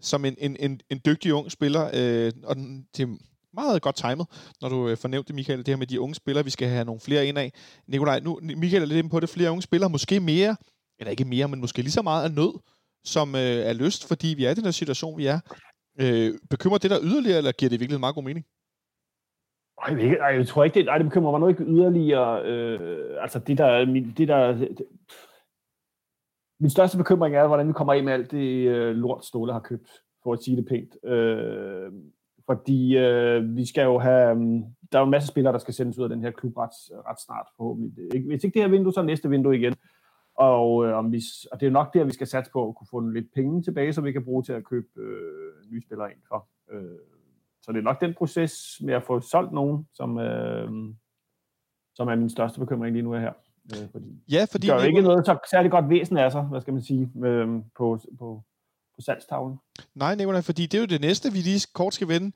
som en, en, en, en dygtig ung spiller, uh, og det er meget godt timet, når du uh, fornævnte, Michael, det her med de unge spillere, vi skal have nogle flere ind af. Nikolaj, nu, Michael er lidt inde på det, flere unge spillere, måske mere, eller ikke mere, men måske lige så meget af nød, som uh, er lyst, fordi vi er i den her situation, vi er. Øh, bekymrer det der yderligere, eller giver det virkelig meget god mening? Ej, jeg, ej, jeg tror ikke, det, ej, det bekymrer mig nu ikke yderligere. Øh, altså det der, min, det der, det, min største bekymring er, hvordan vi kommer af med alt det øh, lort, Ståle har købt, for at sige det pænt. Øh, fordi øh, vi skal jo have, mm, der er jo en masse spillere, der skal sendes ud af den her klub ret, ret snart, forhåbentlig. Hvis ikke det her vindue, så næste vindue igen. Og, øh, om vi, og det er jo nok der, vi skal satse på at kunne få lidt penge tilbage, så vi kan bruge til at købe øh, nye spillere ind for. Øh, så det er nok den proces med at få solgt nogen, som, øh, som er min største bekymring lige nu her. Øh, fordi ja, fordi det gør jo ikke noget så særlig godt væsen af sig, hvad skal man sige, øh, på, på, på salgstavlen. Nej, Nicolai, fordi det er jo det næste, vi lige kort skal vende.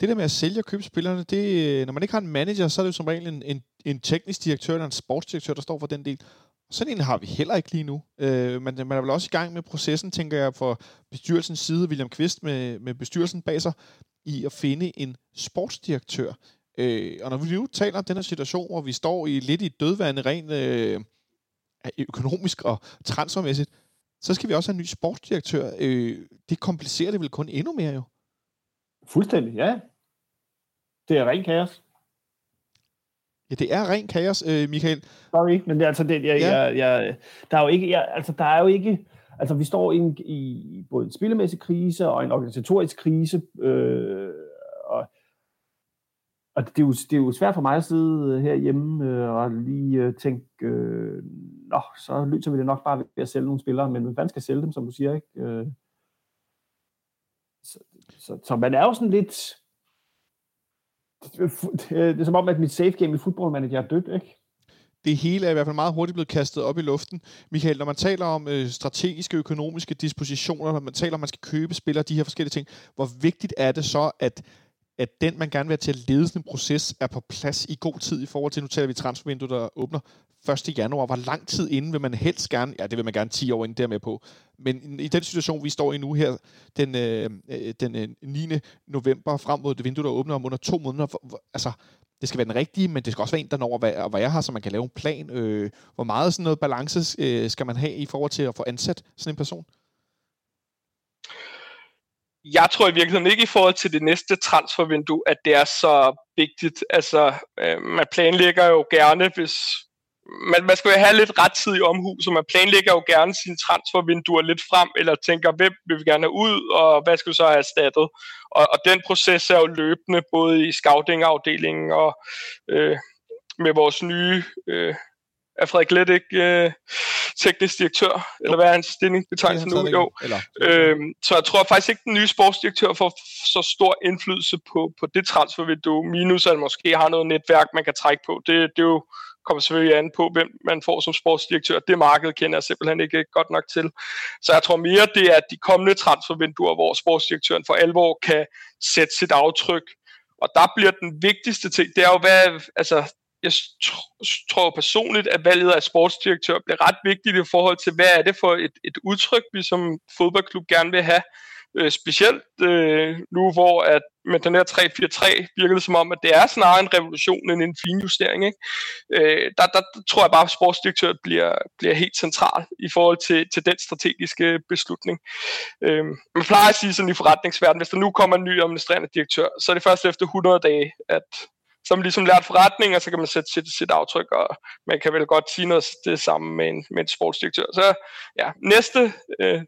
det der med at sælge og købe spillerne, det, når man ikke har en manager, så er det jo som regel en, en, en teknisk direktør eller en sportsdirektør, der står for den del. Sådan en har vi heller ikke lige nu. Øh, men man er vel også i gang med processen, tænker jeg, for bestyrelsens side, William Kvist med, med bestyrelsen bag sig, i at finde en sportsdirektør. Øh, og når vi nu taler om den her situation, hvor vi står i lidt i dødvande rent øh, økonomisk og transfermæssigt, så skal vi også have en ny sportsdirektør. Øh, det komplicerer det vel kun endnu mere jo. Fuldstændig, ja. Det er ren kaos. Ja, det er ren kaos, øh, Michael. Sorry, men det, er altså det, jeg, ja. jeg, jeg, der er jo ikke, jeg, altså der er jo ikke, altså vi står i, en, i både en spillemæssig krise og en organisatorisk krise, øh, og, og det, er jo, det er jo svært for mig at sidde herhjemme øh, og lige øh, tænke, øh, nå, så løser vi det nok bare ved at sælge nogle spillere, men hvem skal sælge dem, som du siger, ikke? Øh, så, så, så man er jo sådan lidt, Øh, det, er som om, at mit safe game i Football Manager er dødt, ikke? det hele er i hvert fald meget hurtigt blevet kastet op i luften. Michael, når man taler om øh, strategiske økonomiske dispositioner, når man taler om, at man skal købe spillere, de her forskellige ting, hvor vigtigt er det så, at at den, man gerne vil have til at lede sådan en proces, er på plads i god tid i forhold til, nu taler vi transfervinduet, der åbner 1. januar. Hvor lang tid inden vil man helst gerne, ja, det vil man gerne 10 år inden der med på, men i den situation, vi står i nu her, den, øh, øh den øh, 9. November, frem mod det vindue, der åbner om under to måneder, for, for, altså, det skal være den rigtige, men det skal også være en, der når at være her, så man kan lave en plan. Øh, hvor meget sådan noget balance øh, skal man have i forhold til at få ansat sådan en person? jeg tror i virkeligheden ikke i forhold til det næste transfervindue, at det er så vigtigt. Altså, øh, man planlægger jo gerne, hvis man, man skal jo have lidt rettidig omhu, så man planlægger jo gerne sine transfervinduer lidt frem, eller tænker, hvem vil vi gerne have ud, og hvad skal vi så have erstattet. Og, og den proces er jo løbende, både i scouting-afdelingen og øh, med vores nye øh, er Frederik Let ikke øh, teknisk direktør, eller hvad er hans stillingsbetegnelse nu? Jo. Eller... Øhm, så jeg tror faktisk ikke, den nye sportsdirektør får så stor indflydelse på, på det transfervindue, minus at måske har noget netværk, man kan trække på. Det, det er jo kommer selvfølgelig an på, hvem man får som sportsdirektør. Det marked kender jeg simpelthen ikke godt nok til. Så jeg tror mere, det er de kommende transfervinduer, hvor sportsdirektøren for alvor kan sætte sit aftryk. Og der bliver den vigtigste ting, det er jo, hvad, altså, jeg tror personligt, at valget af sportsdirektør bliver ret vigtigt i forhold til, hvad er det for et, et udtryk, vi som fodboldklub gerne vil have. Øh, specielt øh, nu, hvor at med den her 3-4-3 virker det som om, at det er snarere en revolution end en finjustering. Ikke? Øh, der, der, der tror jeg bare, at sportsdirektøret bliver, bliver helt central i forhold til, til den strategiske beslutning. Øh, man plejer at sige sådan i forretningsverdenen, hvis der nu kommer en ny administrerende direktør, så er det først efter 100 dage, at som ligesom lært forretning, og så kan man sætte sit, sit aftryk, og man kan vel godt sige noget det samme med en, med en sportsdirektør. Så ja, næste øh,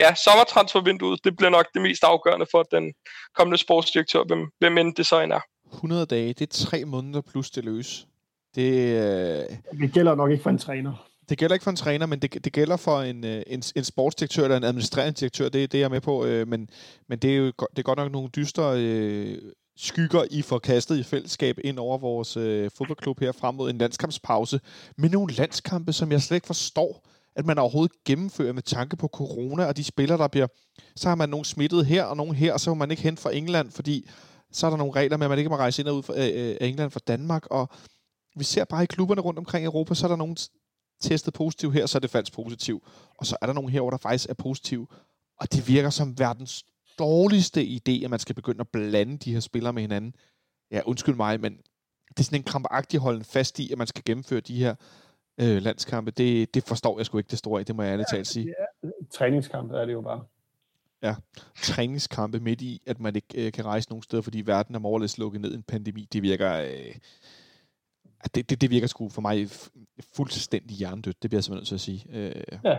ja, sommertransfervinduet, det bliver nok det mest afgørende for den kommende sportsdirektør, hvem, hvem end det så end er. 100 dage, det er tre måneder plus det løs. Det, øh... det gælder nok ikke for en træner. Det gælder ikke for en træner, men det, det gælder for en, øh, en, en sportsdirektør eller en administrerende direktør, det, det er jeg med på. Øh, men, men det er jo det er godt nok nogle dystre øh, skygger I får kastet i fællesskab ind over vores øh, fodboldklub her frem mod en landskampspause med nogle landskampe, som jeg slet ikke forstår, at man overhovedet gennemfører med tanke på corona og de spillere, der bliver... Så har man nogle smittet her og nogle her, og så må man ikke hen fra England, fordi så er der nogle regler med, at man ikke må rejse ind og ud fra øh, øh, England fra Danmark, og vi ser bare i klubberne rundt omkring i Europa, så er der nogen testet positiv her, så er det falsk positiv. Og så er der nogen her, hvor der faktisk er positiv. Og det virker som verdens dårligste idé, at man skal begynde at blande de her spillere med hinanden. Ja, undskyld mig, men det er sådan en krampagtig holden fast i, at man skal gennemføre de her øh, landskampe. Det, det forstår jeg sgu ikke det store af, det må jeg ærligt ja, talt sige. Ja, træningskampe er det jo bare. Ja, træningskampe midt i, at man ikke øh, kan rejse nogen steder, fordi verden er morlæs lukket ned i en pandemi. Det virker... Øh, det, det, det virker sgu for mig fuldstændig hjernedødt, det bliver jeg simpelthen nødt til at sige. Øh, ja.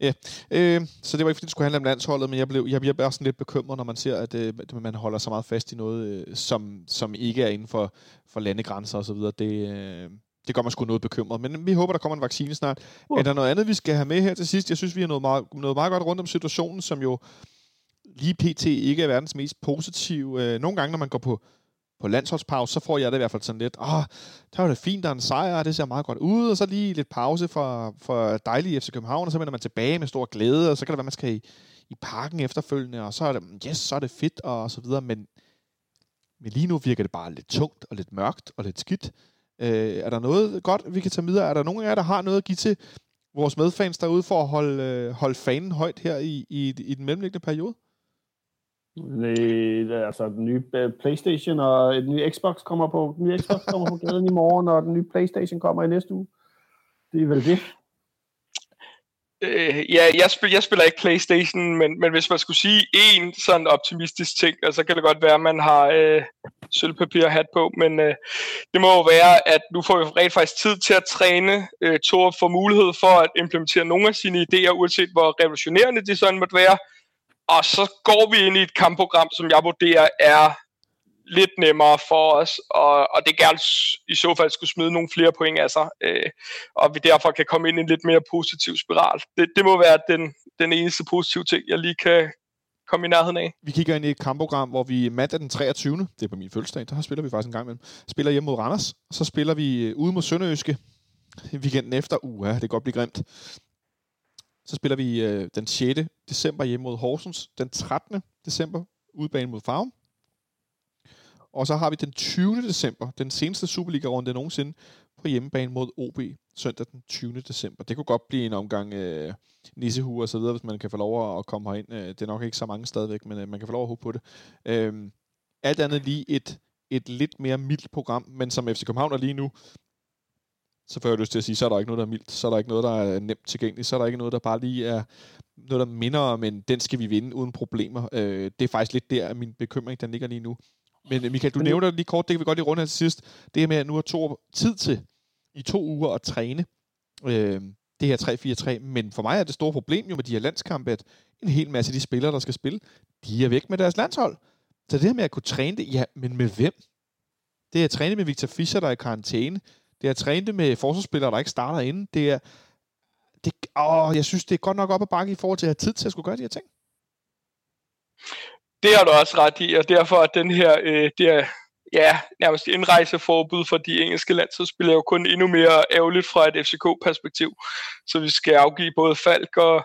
Ja, øh, så det var ikke fordi, det skulle handle om landsholdet, men jeg blev, jeg bliver bare sådan lidt bekymret, når man ser, at øh, man holder så meget fast i noget, øh, som, som ikke er inden for, for landegrænser osv. Det, øh, det gør mig sgu noget bekymret. Men vi håber, der kommer en vaccine snart. Uh. Er der noget andet, vi skal have med her til sidst? Jeg synes, vi har noget meget, noget meget godt rundt om situationen, som jo lige pt. ikke er verdens mest positive. Øh, nogle gange, når man går på på landsholdspause, så får jeg det i hvert fald sådan lidt, åh, oh, der var det fint, der er en sejr, det ser meget godt ud, og så lige lidt pause for, for dejlige FC København, og så vender man tilbage med stor glæde, og så kan det være, man skal i, i parken efterfølgende, og så er det, yes, så er det fedt, og så videre, men Men lige nu virker det bare lidt tungt og lidt mørkt og lidt skidt. Øh, er der noget godt, vi kan tage videre? Er der nogen af jer, der har noget at give til vores medfans derude for at holde, øh, holde fanen højt her i, i, i den mellemliggende periode? Nej, altså, den nye øh, Playstation og den nye Xbox kommer på, den nye Xbox kommer på gaden i morgen, og den nye Playstation kommer i næste uge. Det er vel det. Øh, ja, jeg, spil, jeg spiller ikke Playstation, men, men hvis man skulle sige en sådan optimistisk ting, så altså, kan det godt være, at man har øh, sølvpapir hat på, men øh, det må jo være, at nu får vi rent faktisk tid til at træne. Øh, Thor får mulighed for at implementere nogle af sine idéer, uanset hvor revolutionerende de sådan måtte være, og så går vi ind i et kampprogram, som jeg vurderer er lidt nemmere for os, og, og det gerne i så fald skulle smide nogle flere point af sig, øh, og vi derfor kan komme ind i en lidt mere positiv spiral. Det, det må være den, den eneste positive ting, jeg lige kan komme i nærheden af. Vi kigger ind i et kampprogram, hvor vi mandag den 23. Det er på min fødselsdag, der spiller vi faktisk en gang imellem. Spiller hjemme mod Randers, og så spiller vi øh, ude mod Sønderøske weekenden efter. Uha, det kan godt blive grimt. Så spiller vi øh, den 6. december hjemme mod Horsens. Den 13. december udebane mod Farum. Og så har vi den 20. december, den seneste Superliga-runde nogensinde, på hjemmebane mod OB søndag den 20. december. Det kunne godt blive en omgang øh, nissehue og så videre, hvis man kan få lov at komme herind. Øh, det er nok ikke så mange stadigvæk, men øh, man kan få lov at håbe på det. Øh, alt andet lige et, et lidt mere mildt program, men som FC København er lige nu, så får jeg lyst til at sige, så er der ikke noget, der er mildt, så er der ikke noget, der er nemt tilgængeligt, så er der ikke noget, der bare lige er noget, der minder om, men den skal vi vinde uden problemer. Øh, det er faktisk lidt der, min bekymring, den ligger lige nu. Men øh, Michael, du nævner lige kort, det kan vi godt lige runde her til sidst, det her med, at nu har to tid til i to uger at træne øh, det her 3-4-3, men for mig er det store problem jo med de her landskampe, at en hel masse af de spillere, der skal spille, de er væk med deres landshold. Så det her med at kunne træne det, ja, men med hvem? Det er at træne med Victor Fischer, der er i karantæne. Det er at træne det med forsvarsspillere, der ikke starter inden. Det er, det, åh, jeg synes, det er godt nok op ad bakke i forhold til at have tid til at skulle gøre de her ting. Det har du også ret i, og derfor er den her, øh, det er, ja, nærmest indrejseforbud for de engelske landsholdsspillere jo kun endnu mere ærgerligt fra et FCK-perspektiv. Så vi skal afgive både Falk og,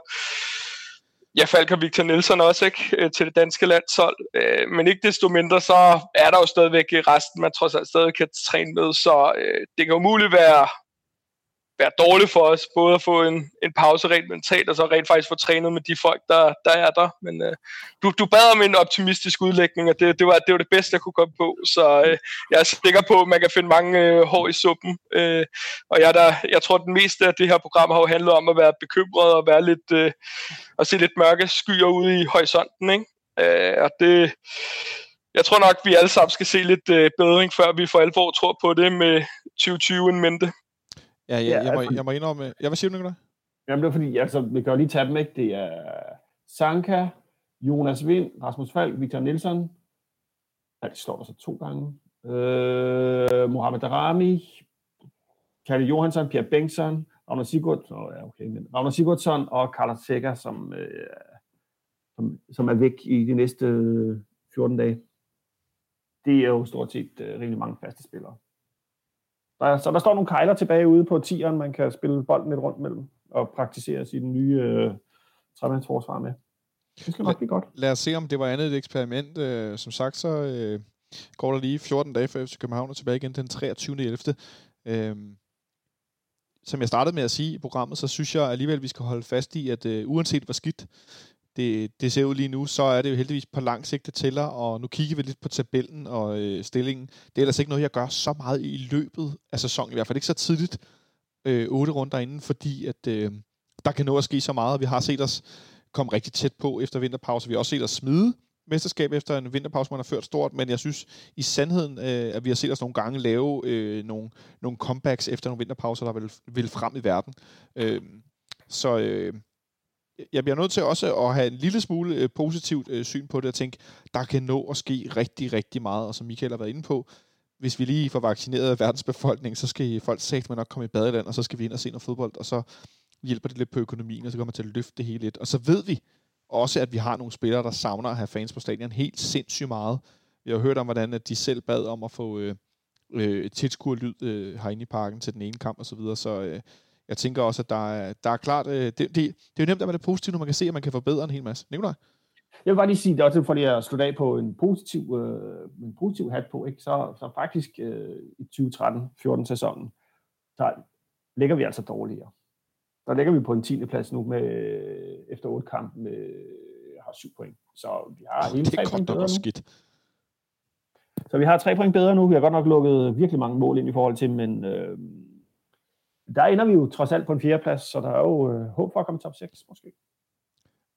ja, Falk og Victor Nielsen også ikke, øh, til det danske landshold. Øh, men ikke desto mindre, så er der jo stadigvæk resten, man trods alt stadig kan træne med, så øh, det kan umuligt være være dårligt for os, både at få en, en pause rent mentalt, og så rent faktisk få trænet med de folk, der, der er der. Men øh, du, du bad om en optimistisk udlægning, og det, det, var, det var det bedste, jeg kunne komme på. Så øh, jeg er sikker på, at man kan finde mange øh, hår i suppen. Øh, og jeg, der, jeg tror, at den meste af det her program har jo handlet om at være bekymret og være lidt, øh, og se lidt mørke skyer ude i horisonten. Ikke? Øh, og det, jeg tror nok, vi alle sammen skal se lidt øh, bedring, før vi for alvor tror på det med 2020 en mente. Ja, ja, jeg, må, altså- jeg må indrømme... Ja, hvad siger du, Nicolaj? Jamen, det er fordi, altså, vi kan jo lige tage dem, ikke? Det er Sanka, Jonas Vind, Rasmus Falk, Victor Nielsen. Ja, det står der så to gange. Øh, Mohamed Darami, Kalle Johansson, Pierre Bengtsson, Ragnar Sigurd, oh, ja, okay, men Ragnar Sigurdsson og Carlos Sækker, som, øh, som, som er væk i de næste 14 dage. Det er jo stort set øh, rigtig mange faste spillere. Der, så der står nogle kejler tilbage ude på tieren, man kan spille bolden lidt rundt mellem og praktisere sin nye øh, tremandsforsvar med. Det skal nok blive godt. Lad os se, om det var andet et eksperiment. Øh, som sagt, så øh, går der lige 14 dage før FC København er tilbage igen den 23. 11. Øh, som jeg startede med at sige i programmet, så synes jeg alligevel, at vi skal holde fast i, at øh, uanset hvor skidt det, det ser ud lige nu, så er det jo heldigvis på lang sigt, det tæller, og nu kigger vi lidt på tabellen og øh, stillingen. Det er ellers ikke noget, jeg gør så meget i løbet af sæsonen, i hvert fald ikke så tidligt, øh, otte runder inden, fordi at øh, der kan nå at ske så meget. Vi har set os komme rigtig tæt på efter vinterpause. Vi har også set os smide mesterskab efter en vinterpause, man har ført stort, men jeg synes i sandheden, øh, at vi har set os nogle gange lave øh, nogle, nogle comebacks efter nogle vinterpauser, der vil, vil frem i verden. Øh, så øh, jeg bliver nødt til også at have en lille smule øh, positivt øh, syn på det og tænke, der kan nå at ske rigtig, rigtig meget, og som Michael har været inde på, hvis vi lige får vaccineret verdens befolkning, så skal folk sagt nok komme i badeland, og så skal vi ind og se noget fodbold, og så hjælper det lidt på økonomien, og så kommer man til at løfte det hele lidt. Og så ved vi også, at vi har nogle spillere, der savner at have fans på stadion helt sindssygt meget. Vi har hørt om, hvordan at de selv bad om at få øh, øh, tilskuerlyd øh, herinde i parken til den ene kamp osv., så, videre. så øh, jeg tænker også, at der er, der er klart... Øh, det, det, det er jo nemt, at man er positiv, når man kan se, at man kan forbedre en hel masse. Nikolaj? Jeg vil bare lige sige, det også for lige at slutte af på en positiv, øh, en positiv hat på, ikke? Så, så faktisk øh, i 2013-14 sæsonen, så ligger vi altså dårligere. Der ligger vi på en 10. plads nu med, efter otte kampe med har syv point. Så vi har hele tre point bedre nu. Skidt. Så vi har tre point bedre nu. Vi har godt nok lukket virkelig mange mål ind i forhold til, men øh, der ender vi jo trods alt på en fjerdeplads, så der er jo øh, håb for at komme top 6 måske.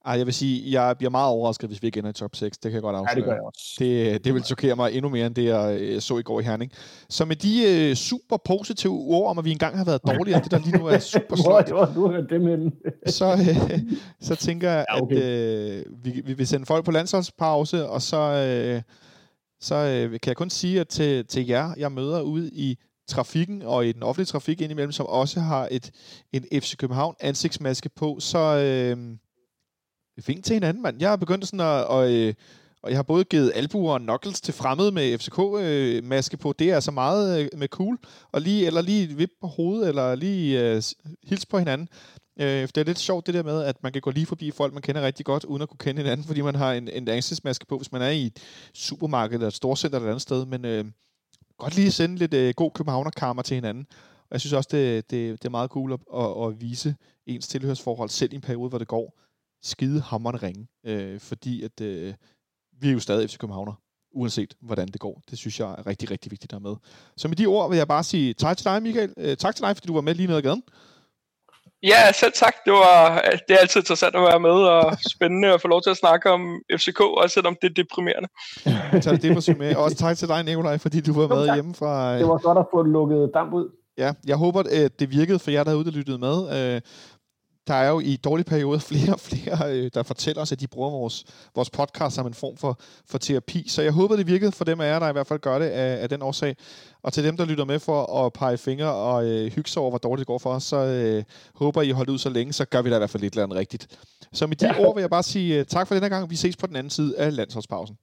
Ej, jeg vil sige, jeg bliver meget overrasket, hvis vi ikke ender i top 6. Det kan jeg godt afsløre. Ja, det gør jeg også. Det, det vil chokere mig endnu mere, end det, jeg øh, så i går i Herning. Så med de uh, super positive ord om, at vi engang har været dårligere end det, der lige nu er super sløjt. du dem så, uh, så tænker jeg, ja, okay. at uh, vi, vi vil sende folk på landsholdspause, og så, uh, så uh, kan jeg kun sige at til, til jer, jeg møder ude i trafikken og i den offentlige trafik indimellem, som også har et en FC København ansigtsmaske på, så... øh, vink til hinanden, mand. Jeg har begyndt sådan at... Og, øh, og jeg har både givet albuer og knuckles til fremmede med FCK-maske øh, på. Det er altså meget øh, med cool. Og lige, eller lige vip på hovedet, eller lige øh, hils på hinanden. Øh, det er lidt sjovt det der med, at man kan gå lige forbi folk, man kender rigtig godt, uden at kunne kende hinanden, fordi man har en, en ansigtsmaske på, hvis man er i et supermarked eller et storcenter eller et andet sted. Men øh, godt lige sende lidt øh, god københavnerkarmer til hinanden. Og jeg synes også, det, det, det er meget cool at, at, at vise ens tilhørsforhold, selv i en periode, hvor det går skide hammerne ringe, øh, fordi at øh, vi er jo stadig FC Københavner, uanset hvordan det går. Det synes jeg er rigtig, rigtig vigtigt at have med. Så med de ord vil jeg bare sige tak til dig, Michael. Øh, tak til dig, fordi du var med lige ned ad gaden. Ja, selv tak. Det, var, det er altid interessant at være med, og spændende at få lov til at snakke om FCK, også selvom det er deprimerende. tak det for med. Også tak til dig, Nikolaj, fordi du var med tak. hjemme fra... Det var godt at få lukket damp ud. Ja, jeg håber, at det virkede for jer, der herude, der lyttede med. Øh, der er jo i dårlige perioder flere og flere, øh, der fortæller os, at de bruger vores, vores podcast som en form for, for terapi. Så jeg håber, det virkede for dem af jer, der i hvert fald gør det af, af den årsag. Og til dem, der lytter med for at pege fingre og øh, hygge sig over, hvor dårligt det går for os, så øh, håber I holder ud så længe, så gør vi da i hvert fald lidt eller andet rigtigt. Så med de ja. ord vil jeg bare sige uh, tak for denne gang. Vi ses på den anden side af landsholdspausen.